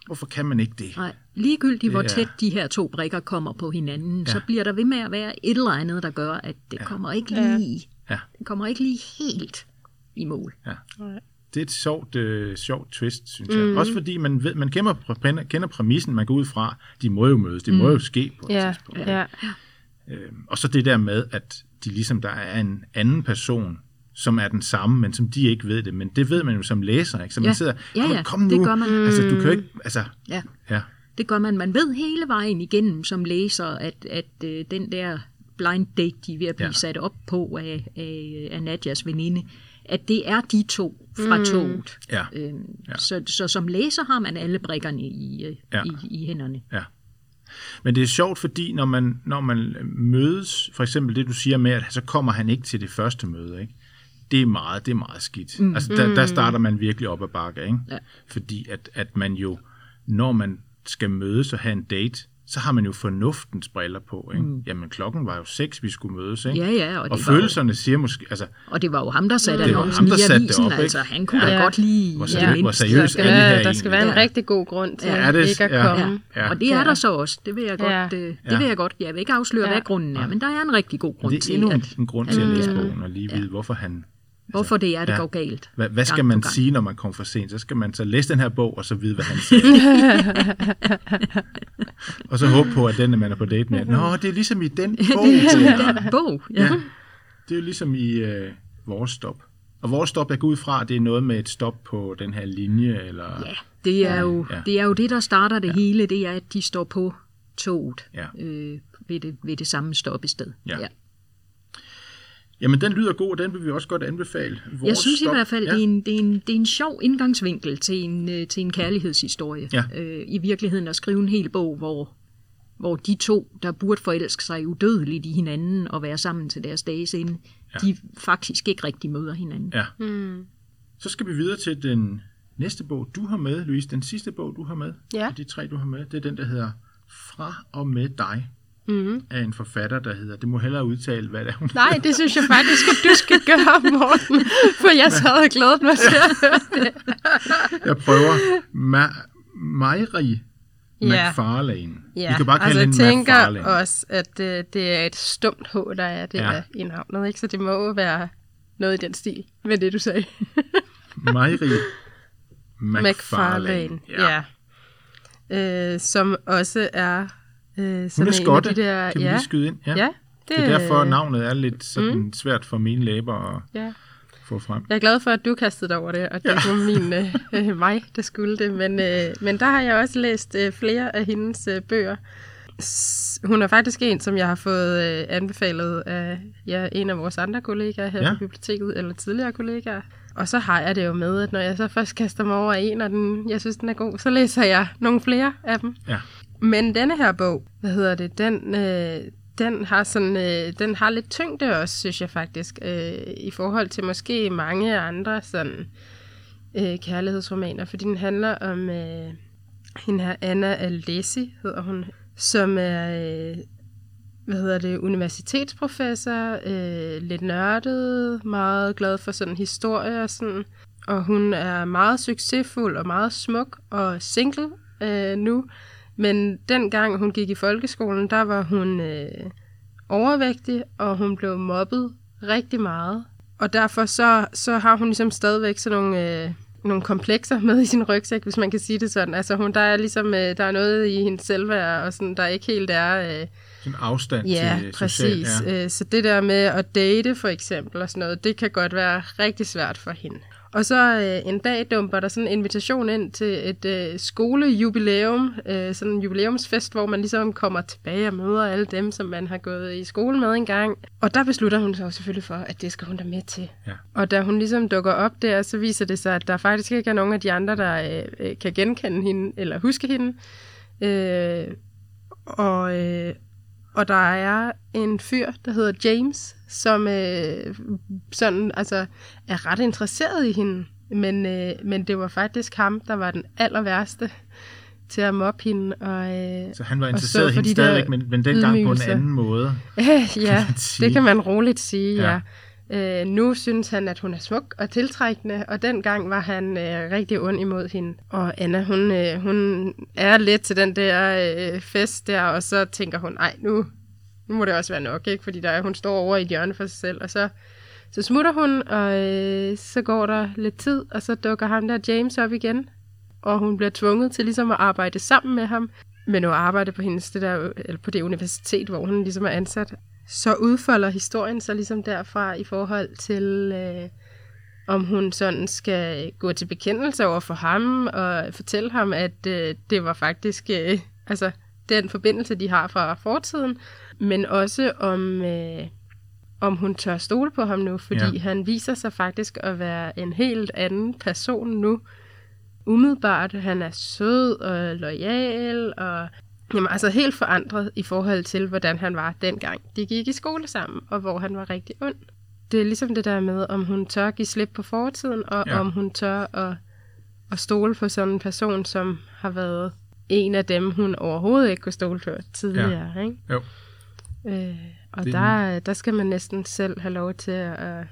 hvorfor kan man ikke det? Nej, ligegyldigt hvor Det er- tæt de her to brikker kommer på hinanden, ja. så bliver der ved med at være et eller andet, der gør, at det ja. kommer ikke lige, Ja. det kommer ikke lige helt i mål. Ja. Det er et sjovt, øh, sjovt twist, synes jeg. Mm. Også fordi man, ved, man kender, kender præmissen, man går ud fra, de må jo mødes, det mm. må jo ske på et Ja, tidspunkt. ja. Øhm, og så det der med, at de ligesom, der er en anden person, som er den samme, men som de ikke ved det. Men det ved man jo som læser, ikke? Så man Ja. sidder, Ja, kom, ja, kom nu. det gør man. Altså, du kan jo ikke, altså, Ja. ja, Det gør man. Man ved hele vejen igennem som læser, at, at øh, den der blind date, de er ved at blive Ja. ja. sat op på af, af, af Nadjas veninde, at det er de to fra mm. toget. ja, Øhm, Ja. så, så som læser har man alle brikkerne i, øh, Ja. ja. i, i hænderne. ja. Men det er sjovt, fordi når man, når man mødes, for eksempel det, du siger med, at så kommer han ikke til det første møde, ikke? det er meget, det er meget skidt. Mm. Altså, der, der starter man virkelig op ad bakke, ikke? Ja. Fordi at, at man jo, når man skal mødes og have en date, så har man jo fornuftens briller på. Ikke? Mm. Jamen, klokken var jo seks, vi skulle mødes. Ikke? Ja, ja, og og det var jo- følelserne siger måske, altså, Og det var jo ham, der satte Det var annoncen ham, der i satte det avisen. op, ikke? altså, han kunne Ja. da godt lide Hvor det seriøst- hvor seriøst Der skal, er det her være, der skal være en egentlig? rigtig god grund til Ja, det- ikke at ja. komme. Ja. Ja. Og det er Ja. der så også. Det vil jeg godt, Ja. øh, det Ja. vil jeg godt. Jeg vil ikke afsløre, Ja. hvad grunden er, men der er en rigtig god grund det er til, endnu en, grund til at at, læse bogen og lige vide, hvorfor han... hvorfor det er, det Ja. går galt. Hvad, hvad skal man sige, når man kommer for sent? Så skal man så læse den her bog, og så vide, hvad han siger. [LAUGHS] og så håbe på, at den, man er på date med, Nå, det er ligesom i den [LAUGHS] bog. der. Bog, ja. Ja, det er jo ligesom i øh, vores stop. Og vores stop, jeg går ud fra, det er noget med et stop på den her linje, eller... Ja, det er, jo, Ja. det er jo det, der starter det hele, det er, at de står på toget Ja. øh, ved, det, ved det samme stoppested. Ja. Jamen, den lyder god, og den vil vi også godt anbefale. Vores Jeg synes stop. i hvert fald, ja. det, er en, det, er en, det er en sjov indgangsvinkel til en, øh, til en kærlighedshistorie. Ja. Øh, I virkeligheden at skrive en hel bog, hvor, hvor de to, der burde forelske sig udødeligt i hinanden og være sammen til deres dages ende, Ja. de faktisk ikke rigtig møder hinanden. Ja. Mm. Så skal vi videre til den næste bog, du har med, Louise. Den sidste bog, du har med. Ja. af De tre, du har med. Det er den, der hedder Fra og med dig. Mm. Af en forfatter, der hedder... Det må hellere udtale, hvad det er, hun Nej, det synes jeg faktisk, at du skal gøre, Morten. For jeg sad og glædet mig til at høre det. Jeg prøver. Ma- Mairi Ja. McFarlane. Ja, Vi kan bare kalde altså jeg tænker McFarlane. også, at øh, det er et stumt H, der er det Ja. i navnet, ikke? Så det må jo være noget i den stil, med det du sagde. Mairi [LAUGHS] McFarlane. McFarlane, ja. ja. Øh, som også er øh, Hun sådan er skotte, de der... kan vi ja, lige skyde ind. Ja. ja, Det er derfor, navnet er lidt sådan mm. svært for mine læber at Ja. få frem. Jeg er glad for, at du kastede dig over det, og det ja. var min, øh, [LAUGHS] øh, mig, der skulle det. Men, øh, men der har jeg også læst øh, flere af hendes øh, bøger. S- Hun er faktisk en, som jeg har fået øh, anbefalet af ja, en af vores andre kollegaer her ja. på biblioteket, eller tidligere kollegaer. Og så har jeg det jo med, at når jeg så først kaster mig over en, og den, jeg synes, den er god, så læser jeg nogle flere af dem. Ja. Men denne her bog, hvad hedder det, den, øh, den, har sådan, øh, den har lidt tyngde også, synes jeg faktisk, øh, i forhold til måske mange andre sådan, øh, kærlighedsromaner, fordi den handler om øh, hende her Anna Alessi, hedder hun, som er øh, hvad hedder det, universitetsprofessor, øh, lidt nørdet, meget glad for sådan historie og sådan. Og hun er meget succesfuld og meget smuk og single øh, nu, men dengang hun gik i folkeskolen, der var hun øh, overvægtig, og hun blev mobbet rigtig meget. Og derfor så, så har hun ligesom stadigvæk sådan nogle, øh, nogle komplekser med i sin rygsæk, hvis man kan sige det sådan. Altså hun, der er ligesom, øh, der er noget i hendes selvværd, og sådan, der ikke helt er... Øh, sådan afstand ja, til præcis. social... Ja, Øh, Så det der med at date for eksempel og sådan noget, det kan godt være rigtig svært for hende. Og så øh, en dag dumper der sådan en invitation ind til et øh, skolejubilæum, øh, sådan en jubilæumsfest, hvor man ligesom kommer tilbage og møder alle dem, som man har gået i skole med en gang. Og der beslutter hun sig selvfølgelig for, at det skal hun da med til. Ja. Og da hun ligesom dukker op der, så viser det sig, at der faktisk ikke er nogen af de andre, der øh, kan genkende hende eller huske hende. Øh, og, øh, og der er en fyr, der hedder James, som øh, sådan, altså, er ret interesseret i hende. Men, øh, men det var faktisk ham, der var den aller værste til at mobbe hende. Og, øh, Så han var interesseret i hende de stadigvæk, men, men dengang på en ydmygelser. anden måde. [LAUGHS] ja, sige. det kan man roligt sige, Ja. ja. Øh, nu synes han, at hun er smuk og tiltrækkende, og dengang var han øh, rigtig ond imod hende. Og Anna, hun, øh, hun er lidt til den der øh, fest der, og så tænker hun, ej, nu, nu må det også være nok, ikke? Fordi der, hun står over i et hjørne for sig selv, og så, så smutter hun, og øh, så går der lidt tid, og så dukker ham der James op igen, og hun bliver tvunget til ligesom at arbejde sammen med ham, men at arbejde på, hendes, det der, eller på det universitet, hvor hun ligesom er ansat. Så udfolder historien sig ligesom derfra i forhold til, øh, om hun sådan skal gå til bekendelse over for ham og fortælle ham, at øh, det var faktisk øh, altså den forbindelse, de har fra fortiden, men også om, øh, om hun tør stole på ham nu, fordi Ja. han viser sig faktisk at være en helt anden person nu. Umiddelbart, han er sød og lojal og jamen, altså helt forandret i forhold til, hvordan han var dengang. De gik i skole sammen, og hvor han var rigtig ond. Det er ligesom det der med, om hun tør give slip på fortiden, og Ja. om hun tør at, at stole på sådan en person, som har været en af dem, hun overhovedet ikke kunne stole på tidligere. Ja. Ikke? Jo. Øh, og Det- der, der skal man næsten selv have lov til at,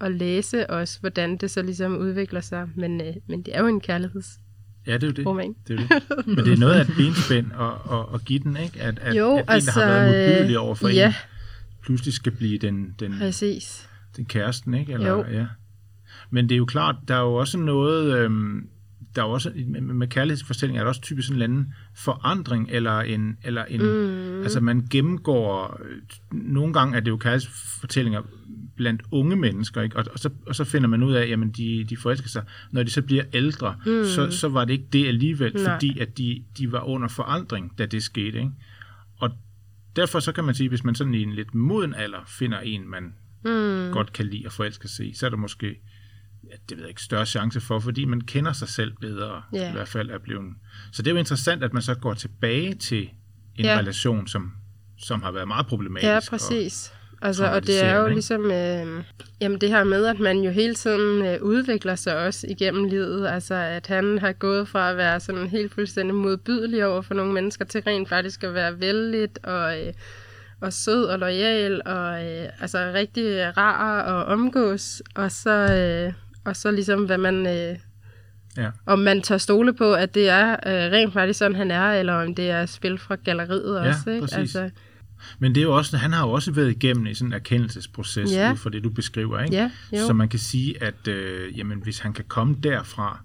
at læse også, hvordan det så ligesom udvikler sig. Men, øh, men det er jo en kærligheds. Ja, det er jo det. Roman. det, er det. Men det er noget af et benspænd at, at, at give den, ikke? At, at, Jo, at en, der altså, har været modbydelig over for ja. en, pludselig skal blive den, den, Præcis. den kæresten, ikke? Eller, Jo. Ja. Men det er jo klart, der er jo også noget, øhm, der er jo også, med, med kærlighedsfortællinger er der også typisk sådan en eller anden forandring, eller en, eller en mm. altså man gennemgår, øh, nogle gange er det jo kærlighedsfortællinger blandt unge mennesker, ikke? Og, og, så, og så finder man ud af, jamen de, de forelsker sig, når de så bliver ældre, mm. så, så var det ikke det alligevel, Nej. fordi at de, de var under forandring, da det skete, ikke? Og derfor så kan man sige, hvis man sådan i en lidt moden alder finder en, man mm. godt kan lide at forelske sig i, så er der måske ja, det ved jeg ikke, større chance for, fordi man kender sig selv bedre, Ja. i hvert fald er blevet. Så det er jo interessant, at man så går tilbage til en Ja. relation, som, som har været meget problematisk. Ja, og- præcis. Altså, og det er jo traumatiserende, ikke? ligesom, øh, jamen det her med, at man jo hele tiden øh, udvikler sig også igennem livet. Altså, at han har gået fra at være sådan helt fuldstændig modbydelig over for nogle mennesker, til rent faktisk at være vældigt og, øh, og sød og lojal, og øh, altså rigtig rar at omgås. Og så, øh, og så ligesom, hvad man... Øh, Ja. om man tør stole på, at det er øh, rent faktisk sådan, han er, eller om det er spil fra galleriet Ja, også. Ikke? præcis. Altså, Men det er jo også, han har jo også været igennem en sådan en erkendelsesproces, Ja. ud fra det, du beskriver. Ikke? Ja, jo. Så man kan sige, at øh, jamen, hvis han kan komme derfra,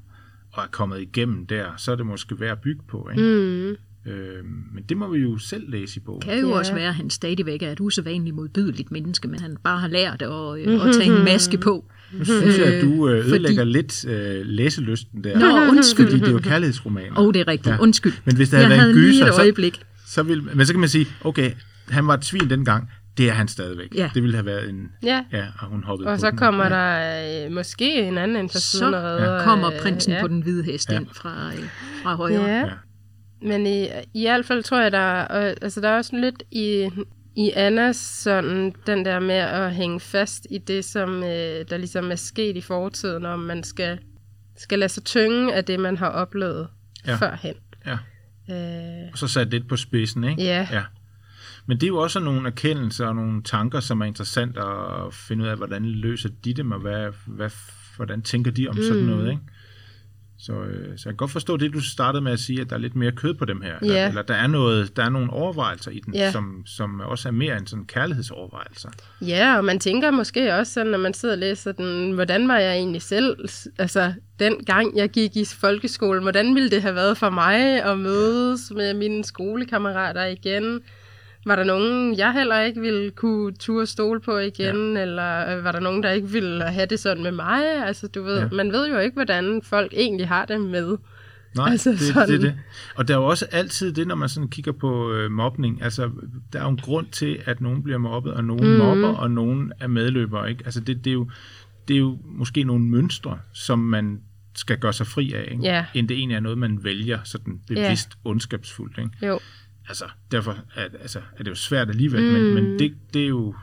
og er kommet igennem der, så er det måske værd at bygge på. Ikke? mm, Øh, men det må vi jo selv læse i bogen. kan jo Ja. også være, at han stadigvæk er et usædvanligt modbydeligt menneske, men han bare har lært at, øh, at tage en maske på. Nu synes jeg, at du øh, fordi- ødelægger lidt øh, læselysten der. Nå, undskyld. Fordi det er jo kærlighedsromaner. Åh, oh, det er rigtigt. Ja. Undskyld. Men hvis der jeg havde været en havde lige gyser, så- øjeblik. Så vil, men så kan man sige, okay, han var et svin dengang, det er han stadigvæk. Ja. Det ville have været en... ja. Ja, og hun hoppede Og på så den. kommer der øh, måske en anden ind fra siden og Så redder. kommer øh, prinsen ja. på den hvide hest Ja. ind fra, øh, fra højre. Ja. Ja. Men i, i hvert fald tror jeg, der er, øh, altså der er også lidt i, i Annas sådan, den der med at hænge fast i det, som øh, der ligesom er sket i fortiden, om man skal, skal lade sig tynge af det, man har oplevet Ja. ja. førhen. Ja. Øh, Og så sat lidt på spidsen, ikke? Ja. ja. Men det er jo også nogle erkendelser og nogle tanker, som er interessant at finde ud af, hvordan løser de dem, og hvad, hvad, hvordan tænker de om mm. sådan noget, ikke? Så, øh, så jeg kan godt forstå det, du startede med at sige, at der er lidt mere kød på dem her. Eller, eller der er noget, der er nogle overvejelser i den, Ja. som, som også er mere end sådan kærlighedsovervejelser. Ja, og man tænker måske også sådan, når man sidder og læser den, hvordan var jeg egentlig selv, altså den gang jeg gik i folkeskolen, hvordan ville det have været for mig at mødes med mine skolekammerater igen? Var der nogen, jeg heller ikke ville kunne turde stole på igen, ja. eller øh, var der nogen, der ikke ville have det sådan med mig? Altså, du ved, Ja. man ved jo ikke, hvordan folk egentlig har det med. Nej, Altså det, sådan. det er det. Og der er jo også altid det, når man sådan kigger på øh, mobning. Altså, der er jo en grund til, at nogen bliver mobbet, og nogen mm. mobber, og nogen er medløbere. Ikke? Altså, det, det, er jo, det er jo måske nogle mønstre, som man skal gøre sig fri af, ikke? Ja. end det egentlig er noget, man vælger sådan bevidst ja. ondskabsfuldt. Ikke? Jo, Altså, derfor er, altså, er det jo svært alligevel, mm. men, men det, det, er jo,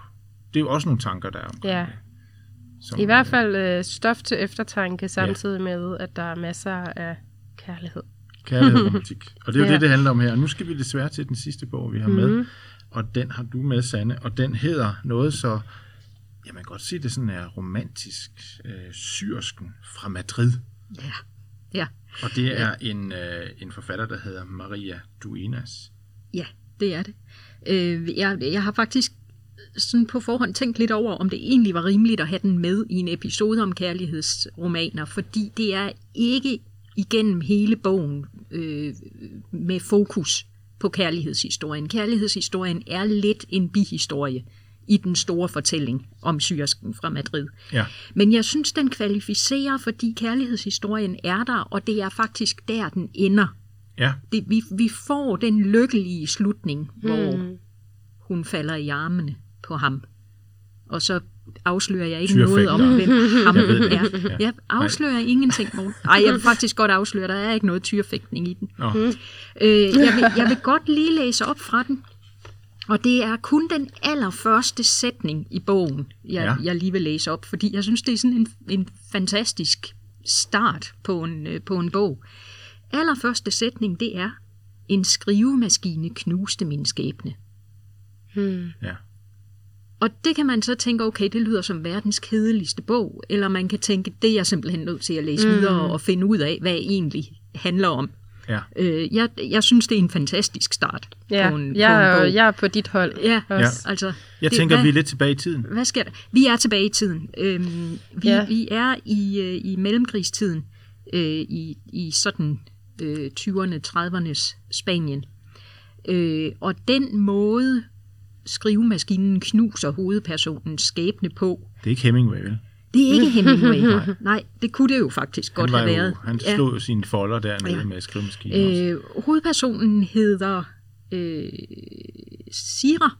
det er jo også nogle tanker, der er omkring ja. det, som, I hvert fald øh, stof til eftertanke, samtidig med, at der er masser af kærlighed. Kærlighed og [LAUGHS] romantik. Og det er jo Ja. det, det handler om her. Og nu skal vi desværre til den sidste bog, vi har Mhm. med. Og den har du med, Sanne. Og den hedder noget så... Ja, man kan godt sige, det sådan er romantisk. Øh, syrsken fra Madrid. Ja. Ja. Og det er en, øh, en forfatter, der hedder Maria Duenas. Ja, det er det. Øh, jeg, jeg har faktisk sådan på forhånd tænkt lidt over, om det egentlig var rimeligt at have den med i en episode om kærlighedsromaner, fordi det er ikke igennem hele bogen øh, med fokus på kærlighedshistorien. Kærlighedshistorien er lidt en bihistorie i den store fortælling om syrsken fra Madrid. Ja, Men jeg synes, den kvalificerer, fordi kærlighedshistorien er der, og det er faktisk der, den ender. Ja, Det, vi, vi får den lykkelige slutning, mm. hvor hun falder i armene på ham. Og så afslører jeg ikke noget om, hvem [LAUGHS] ham Jeg ved er. ja. Jeg afslører ingenting. Morten. Ej, jeg vil faktisk godt afsløre, der er ikke noget tyrfægtning i den. Nå, Øh, jeg, vil, jeg vil godt lige læse op fra den. Og det er kun den allerførste sætning i bogen, jeg, Ja. ja. jeg lige vil læse op, fordi jeg synes, det er sådan en, en fantastisk start på en, øh, på en bog. Allerførste sætning, det er, en skrivemaskine knuste min skæbne. ja. Og det kan man så tænke, okay, det lyder som verdens kedeligste bog, eller man kan tænke, det er jeg simpelthen nødt til at læse mm. videre og finde ud af, hvad det egentlig handler om. ja. Øh, jeg, jeg synes, det er en fantastisk start Ja, på en, jeg, på en er, bog. jeg er på dit hold. Ja, også. altså... Jeg det- tænker, hvad, vi er lidt tilbage i tiden. Hvad sker der? Vi er tilbage i tiden. Øhm, vi, Ja. ja. vi er i, øh, i mellemkrigstiden, øh, i, i sådan øh, 20'erne, 30'ernes Spanien. Øh, og den måde, skrivemaskinen knuser hovedpersonens skæbne på, Det er ikke Hemingway, vel? det er ikke Hemingway. [LAUGHS] Nej, det kunne det jo faktisk godt have jo, været. han slog jo sine folder dernede ja. Ja. med skrivemaskinen også. Øh, hovedpersonen hedder øh, Sira.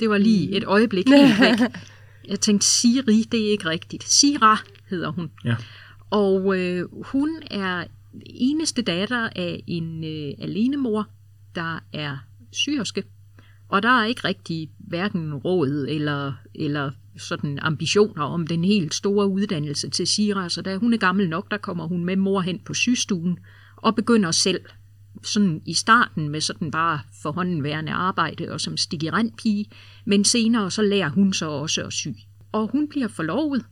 Det var lige et øjeblik. [LAUGHS] Jeg tænkte, Siri, det er ikke rigtigt. Sira hedder hun. Ja. Og øh, hun er eneste datter af en øh, alenemor, der er syrske. Og der er ikke rigtig hverken råd eller, eller sådan ambitioner om den helt store uddannelse til Sira. Så da hun er gammel nok, der kommer hun med mor hen på sygestuen og begynder selv sådan i starten med sådan bare forhåndenværende arbejde og som stikkerandpige, men senere så lærer hun så også at sy. Og hun bliver forlovet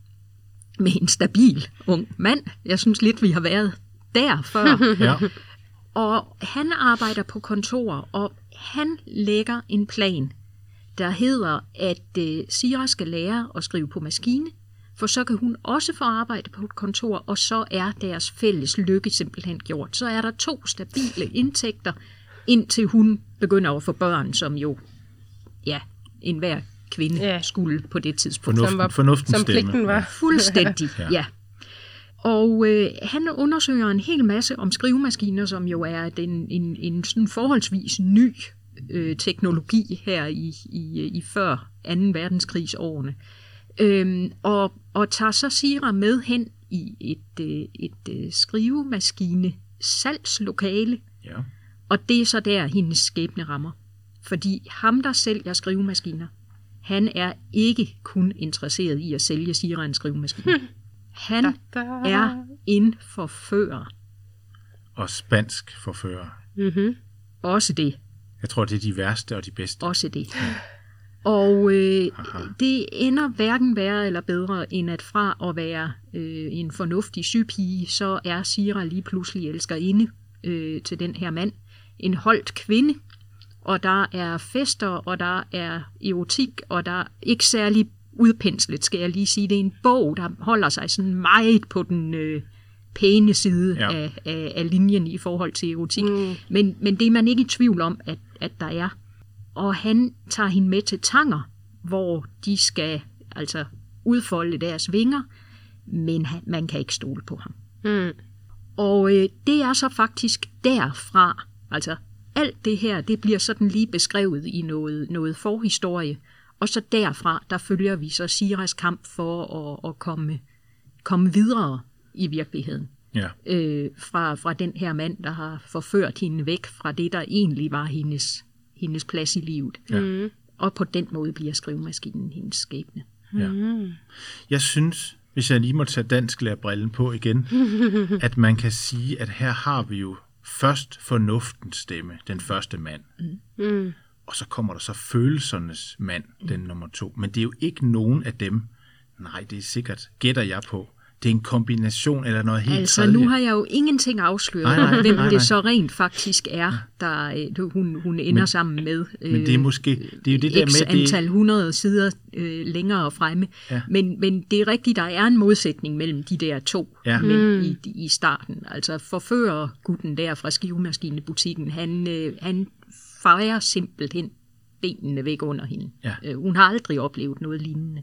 med en stabil ung mand. Jeg synes lidt, vi har været der før. [LAUGHS] Ja. Og han arbejder på kontor, og han lægger en plan, der hedder, at øh, Sira skal lære at skrive på maskine, for så kan hun også få arbejde på et kontor, og så er deres fælles lykke simpelthen gjort. Så er der to stabile indtægter, indtil hun begynder at få børn, som jo, ja, enhver kvinde Ja. skulle på det tidspunkt. Fornuften, var- fornuftens som stemme. pligten var. Fuldstændig, [LAUGHS] Ja. ja. Og øh, han undersøger en hel masse om skrivemaskiner, som jo er den, en, en sådan forholdsvis ny øh, teknologi her i, i, i før 2. verdenskrigsårene. Øhm, og, og tager så Sira med hen i et, øh, et øh, skrivemaskine salgslokale, Ja. og det er så der, hendes skæbne rammer. Fordi ham, der sælger skrivemaskiner, han er ikke kun interesseret i at sælge Sira en skrivemaskine. [LAUGHS] Han er en forfører. Og spansk forfører. Mm-hmm. Også det. Jeg tror, det er de værste og de bedste. Også det. Og øh, det ender hverken værre eller bedre, end at fra at være øh, en fornuftig sygepige, så er Sira lige pludselig elskerinde øh, til den her mand. En holdt kvinde, og der er fester, og der er erotik, og der er ikke særlig udpenslet, skal jeg lige sige. Det er en bog, der holder sig sådan meget på den øh, pæne side Ja. af, af, af linjen i forhold til erotik. Mm. Men, men det er man ikke i tvivl om, at, at der er. Og han tager hende med til Tanger, hvor de skal altså udfolde deres vinger, men han, man kan ikke stole på ham. Mm. Og øh, det er så faktisk derfra, altså alt det her, det bliver sådan lige beskrevet i noget, noget forhistorie, og så derfra, der følger vi så Siras kamp for at, at komme, komme videre i virkeligheden. Ja. Øh, fra, fra den her mand, der har forført hende væk fra det, der egentlig var hendes, hendes plads i livet. Ja. Og på den måde bliver skrivemaskinen hendes skæbne. Ja. Jeg synes, hvis jeg lige må tage dansk brillen på igen, [LAUGHS] at man kan sige, at her har vi jo først fornuftens stemme, den første mand. Mm. Og så kommer der så følelsernes mand, den nummer to. Men det er jo ikke nogen af dem. Nej, det er sikkert, gætter jeg på. Det er en kombination eller noget helt Altså, tredje. nu har jeg jo ingenting afsløret, Nej, nej, hvem nej, nej. det så rent faktisk er, der øh, hun, hun ender Men- sammen med. Øh, Men det er måske, det er jo det der med, det, antal hundrede sider øh, længere fremme. Ja. Men, men det er rigtigt, der er en modsætning mellem de der to Ja. mænd i, i starten. Altså forfører gutten der fra skivemaskinebutikken, han, øh, han fejrer simpelthen benene væk under hende. Ja. Øh, hun har aldrig oplevet noget lignende.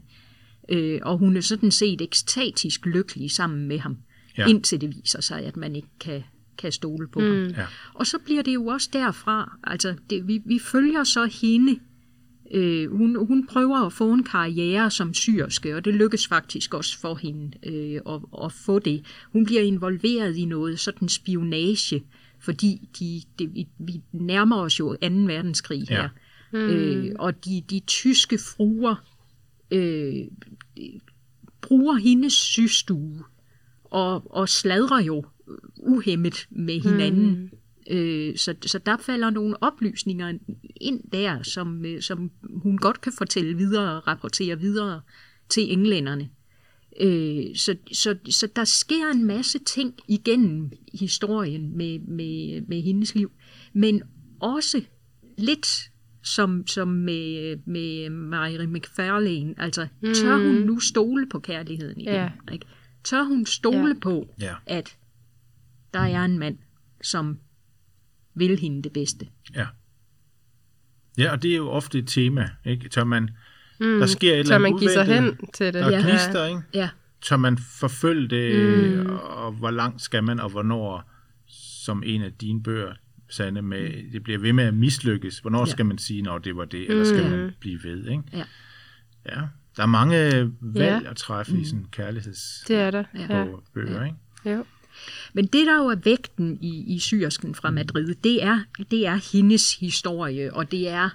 Øh, og hun er sådan set ekstatisk lykkelig sammen med ham, Ja. indtil det viser sig, at man ikke kan, kan stole på mm. ham. Ja. Og så bliver det jo også derfra, altså det, vi, vi følger så hende, øh, hun, hun prøver at få en karriere som syrske, og det lykkes faktisk også for hende øh, at, at få det. Hun bliver involveret i noget sådan spionage, fordi de, de, vi, vi nærmer os jo 2. verdenskrig Ja. her. Øh, og de, de tyske fruer øh, bruger hendes systue og, og sladrer jo uhemmet med hinanden. Mm. Øh, så, så der falder nogle oplysninger ind der, som, øh, som hun godt kan fortælle videre og rapportere videre til englænderne. Øh, så, så, så der sker en masse ting igennem historien med, med, med hendes liv, men også lidt som, som med, med Mary McFarlane. Altså, tør hun nu stole på kærligheden igen? Ja. Ikke? Tør hun stole Ja. på, Ja. at der er en mand, som vil hende det bedste? Ja. Ja, og det er jo ofte et tema, ikke? Tør man, mm. der sker et eller Så andet man giver sig uventet, hen til det. Der er Ja. gnister, ikke? Ja, Tør man forfølge det, mm. og hvor langt skal man, og hvornår, som en af dine bøger, Sande, med, det bliver ved med at mislykkes. Hvornår Ja. skal man sige, når det var det, eller skal man blive ved, ikke? ja. Ja, der er mange valg Ja. at træffe i sådan kærligheds Det er der. Ja. Ja. på bøger, ikke? Jo. Men det, der jo er vægten i, i syrsken fra Madrid, det er, det er hendes historie, og det er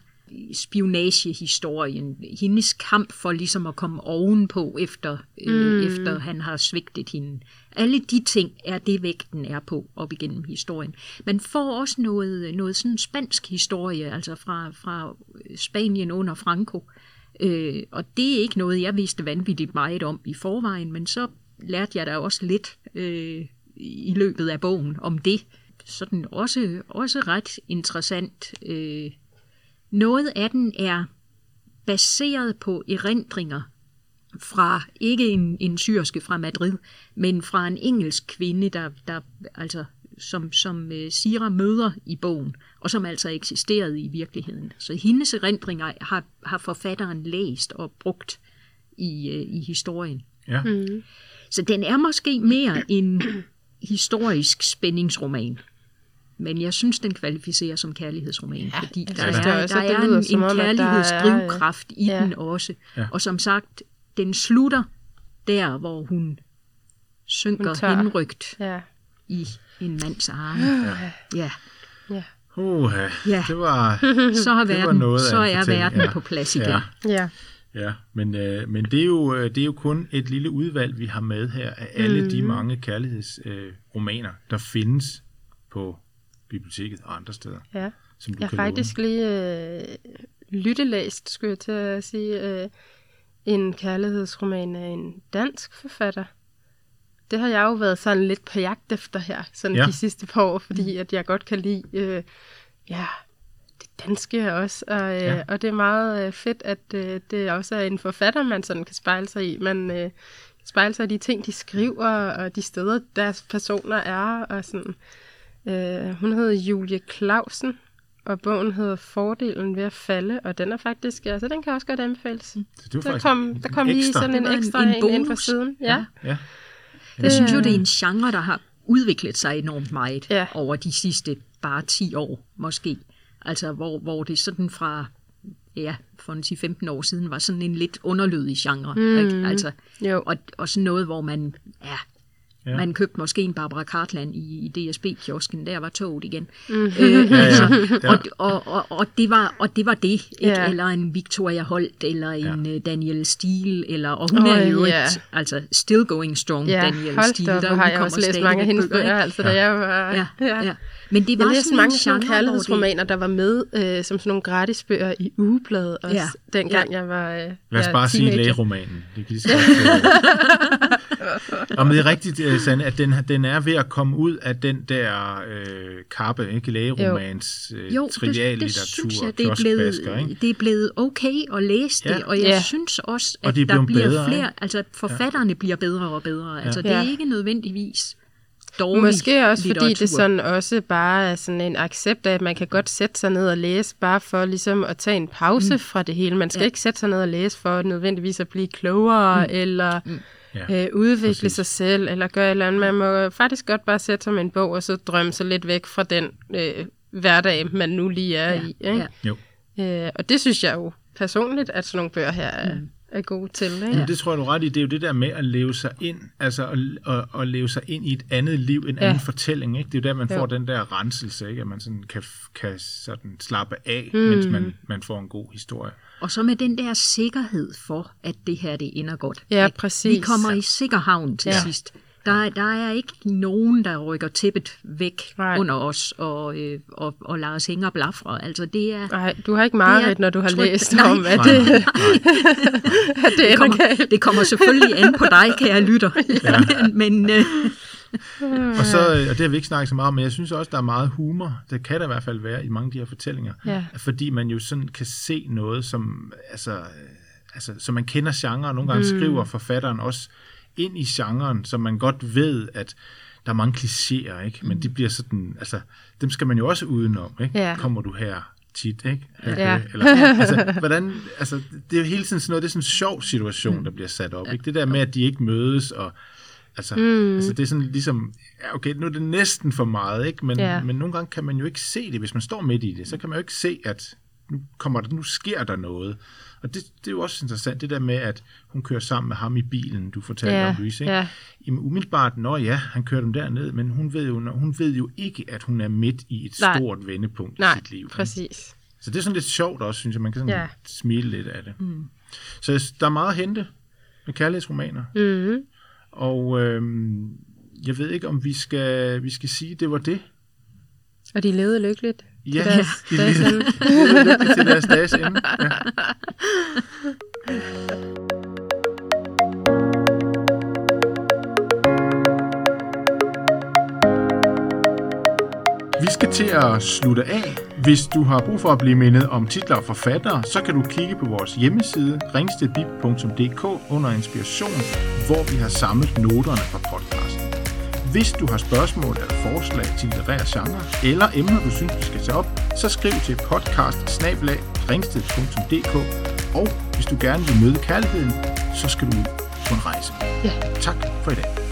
spionagehistorien, hendes kamp for ligesom at komme ovenpå, efter, mm. øh, efter han har svigtet hende. Alle de ting er det, vægten er på op igennem historien. Man får også noget, noget sådan spansk historie, altså fra, fra Spanien under Franco, øh, og det er ikke noget, jeg vidste vanvittigt meget om i forvejen, men så lærte jeg da også lidt øh, i løbet af bogen om det. Sådan også, også ret interessant. Øh, noget af den er baseret på erindringer fra ikke en, en syrske fra Madrid, men fra en engelsk kvinde, der, der altså som, som uh, Sira møder i bogen, og som altså eksisterede i virkeligheden. Så hendes erindringer har, har forfatteren læst og brugt i, uh, i historien. Ja, Mm. Så den er måske mere en historisk spændingsroman. Men jeg synes, den kvalificerer som kærlighedsroman, ja, fordi der synes er, det også, der er en, som en om, der er- kærlighedsdrivkraft i ja. den også. Ja. Og som sagt, den slutter der, hvor hun synker Hun henrygt Ja. i en mands arme. [GASPS] Ja, Ja. Uha, Ja. det var... så, har Det var verden, noget så er verden ja. på plads igen. Ja. Ja. Ja, men, øh, men det, er jo, øh, det er jo kun et lille udvalg, vi har med her af alle mm. de mange kærlighedsromaner, øh, romaner, der findes på biblioteket og andre steder, ja. som du Jeg har kan faktisk lige øh, lyttelæst, skulle jeg til at sige, øh, en kærlighedsroman af en dansk forfatter. Det har jeg jo været sådan lidt på jagt efter her, sådan Ja. de sidste par år, fordi at jeg godt kan lide øh, ja, det danske også, og, øh, Ja. og det er meget øh, fedt, at øh, det også er en forfatter, man sådan kan spejle sig i. Man øh, spejle sig i de ting, de skriver, og de steder, deres personer er, og sådan. Øh, hun hedder Julie Clausen, og bogen hedder Fordelen ved at falde, og den er faktisk, altså den kan også godt anbefales. Så det var Der kom, der kom lige ekstra. sådan Det en en- ekstra en en, en, ind fra siden. Ja. Ja. Jeg synes jo, det er en genre, der har udviklet sig enormt meget Ja. over de sidste bare 10 år, måske. Altså, hvor, hvor det sådan fra, ja, for en 10-15 år siden, var sådan en lidt underlødig genre. Mm. Ikke? Altså, Jo. og, og sådan noget, hvor man, ja, Ja. ja. man købte måske en Barbara Cartland i, i DSB-kiosken, der var toget igen. Mm. Øh, Ja, altså, ja. og, og, og, og, det var, og det var det, ikke? Ja. eller en Victoria Holt, eller en ja. Daniel Steele, eller, og hun Åh, er jo ja. et, altså still going strong, Ja, Daniel hold Steele. der har jeg også læst mange af hendes bøger, altså da jeg var... Ja, ja. Men det var Jeg læste sådan mange sådan kærlighedsromaner, der var med øh, som sådan nogle gratisbøger i ugebladet også, Ja. ja. dengang jeg var øh, Lad os ja, bare sige teenager. lægeromanen. Det kan lige så godt, øh. Og men det er rigtigt, øh, Sanne, at den, den er ved at komme ud af den der øh, kappe, ikke? Lægeromans øh, jo, det, det jeg, det er, blevet, ikke? det er blevet okay at læse det, Ja. og jeg Ja. synes også, Og at de er der bliver bedre, flere, ikke? altså forfatterne bliver bedre og bedre. Altså, det er Ja. ikke nødvendigvis dårlig Måske også fordi litteratur. det sådan også bare er sådan en accept af, at man kan godt sætte sig ned og læse, bare for ligesom at tage en pause mm. fra det hele. Man skal Ja. ja. ikke sætte sig ned og læse for nødvendigvis at blive klogere, mm. eller Ja, øh, udvikle præcis. sig selv, eller gøre et eller andet. Man må faktisk godt bare sætte sig med en bog, og så drømme sig lidt væk fra den øh, hverdag, man nu lige er Ja, i. Ikke? Jo. Øh, og det synes jeg jo personligt, at sådan nogle bøger her er, mm. er gode til. Ikke? Men det tror jeg, du ret i. Det er jo det der med at leve sig ind, altså at, at, at leve sig ind i et andet liv, en Ja. anden fortælling. Ikke? Det er jo der, man Jo. får den der renselse, ikke? at man sådan kan, kan sådan slappe af, mm. mens man, man får en god historie. Og så med den der sikkerhed for, at det her det ender godt. Ja, Ikke? præcis. Vi kommer i sikker havn til Ja. sidst. Der, er- der er ikke nogen, der rykker tæppet væk Nej. under os og, øh, og, og lader os hænge og blafre. Altså, det er, Nej, du har ikke meget, når du har trygt. læst Nej. om, at Nej, det, nej. [LAUGHS] at det det, kommer, galt. det kommer selvfølgelig an på dig, kære lytter. Ja. [LAUGHS] men øh, [LAUGHS] Og, så, øh, og det har vi ikke snakket så meget om, men jeg synes også, der er meget humor. Det kan der i hvert fald være i mange af de her fortællinger. Ja. Fordi man jo sådan kan se noget, som, altså, øh, altså, så man kender genren, og nogle gange mm. skriver forfatteren også ind i genren, så man godt ved, at der er mange klichéer, ikke? men de bliver sådan, altså, dem skal man jo også udenom. Ikke? Ja. Kommer du her tit, ikke? Ja. Øh, Eller, [LAUGHS] altså, hvordan, altså, det er jo hele tiden sådan noget, det er sådan en sjov situation, der bliver sat op. Ikke? Det der med, at de ikke mødes, og Altså, mm. altså det er sådan ligesom, ja, okay, nu er det næsten for meget, ikke? Men, Ja. men nogle gange kan man jo ikke se det, hvis man står midt i det, så kan man jo ikke se, at nu, kommer der, nu sker der noget. Og det, det er jo også interessant, det der med, at hun kører sammen med ham i bilen, du fortalte Ja, om, Louise. Ikke? ja. Jamen, umiddelbart, nå ja, han kører dem derned, men hun ved jo, hun ved jo ikke, at hun er midt i et Nej. stort vendepunkt Nej, i sit liv. præcis. Så det er sådan lidt sjovt også, synes jeg. Man kan sådan Ja. smile lidt af det. Mm. Så der er meget at hente med kærlighedsromaner. Mm-hmm. Og øhm, jeg ved ikke, om vi skal, vi skal sige, at det var det. Og de levede lykkeligt. Ja, deres de dages levede- levede lykkeligt til deres dages ende. Ja. Vi skal til at slutte af. Hvis du har brug for at blive mindet om titler og forfattere, så kan du kigge på vores hjemmeside ringstedbib.dk under inspiration, hvor vi har samlet noterne fra podcasten. Hvis du har spørgsmål eller forslag til litterære genre, eller emner, du synes, vi skal tage op, så skriv til podcast og hvis du gerne vil møde kærligheden, så skal du ud på en rejse. Ja. Tak for i dag.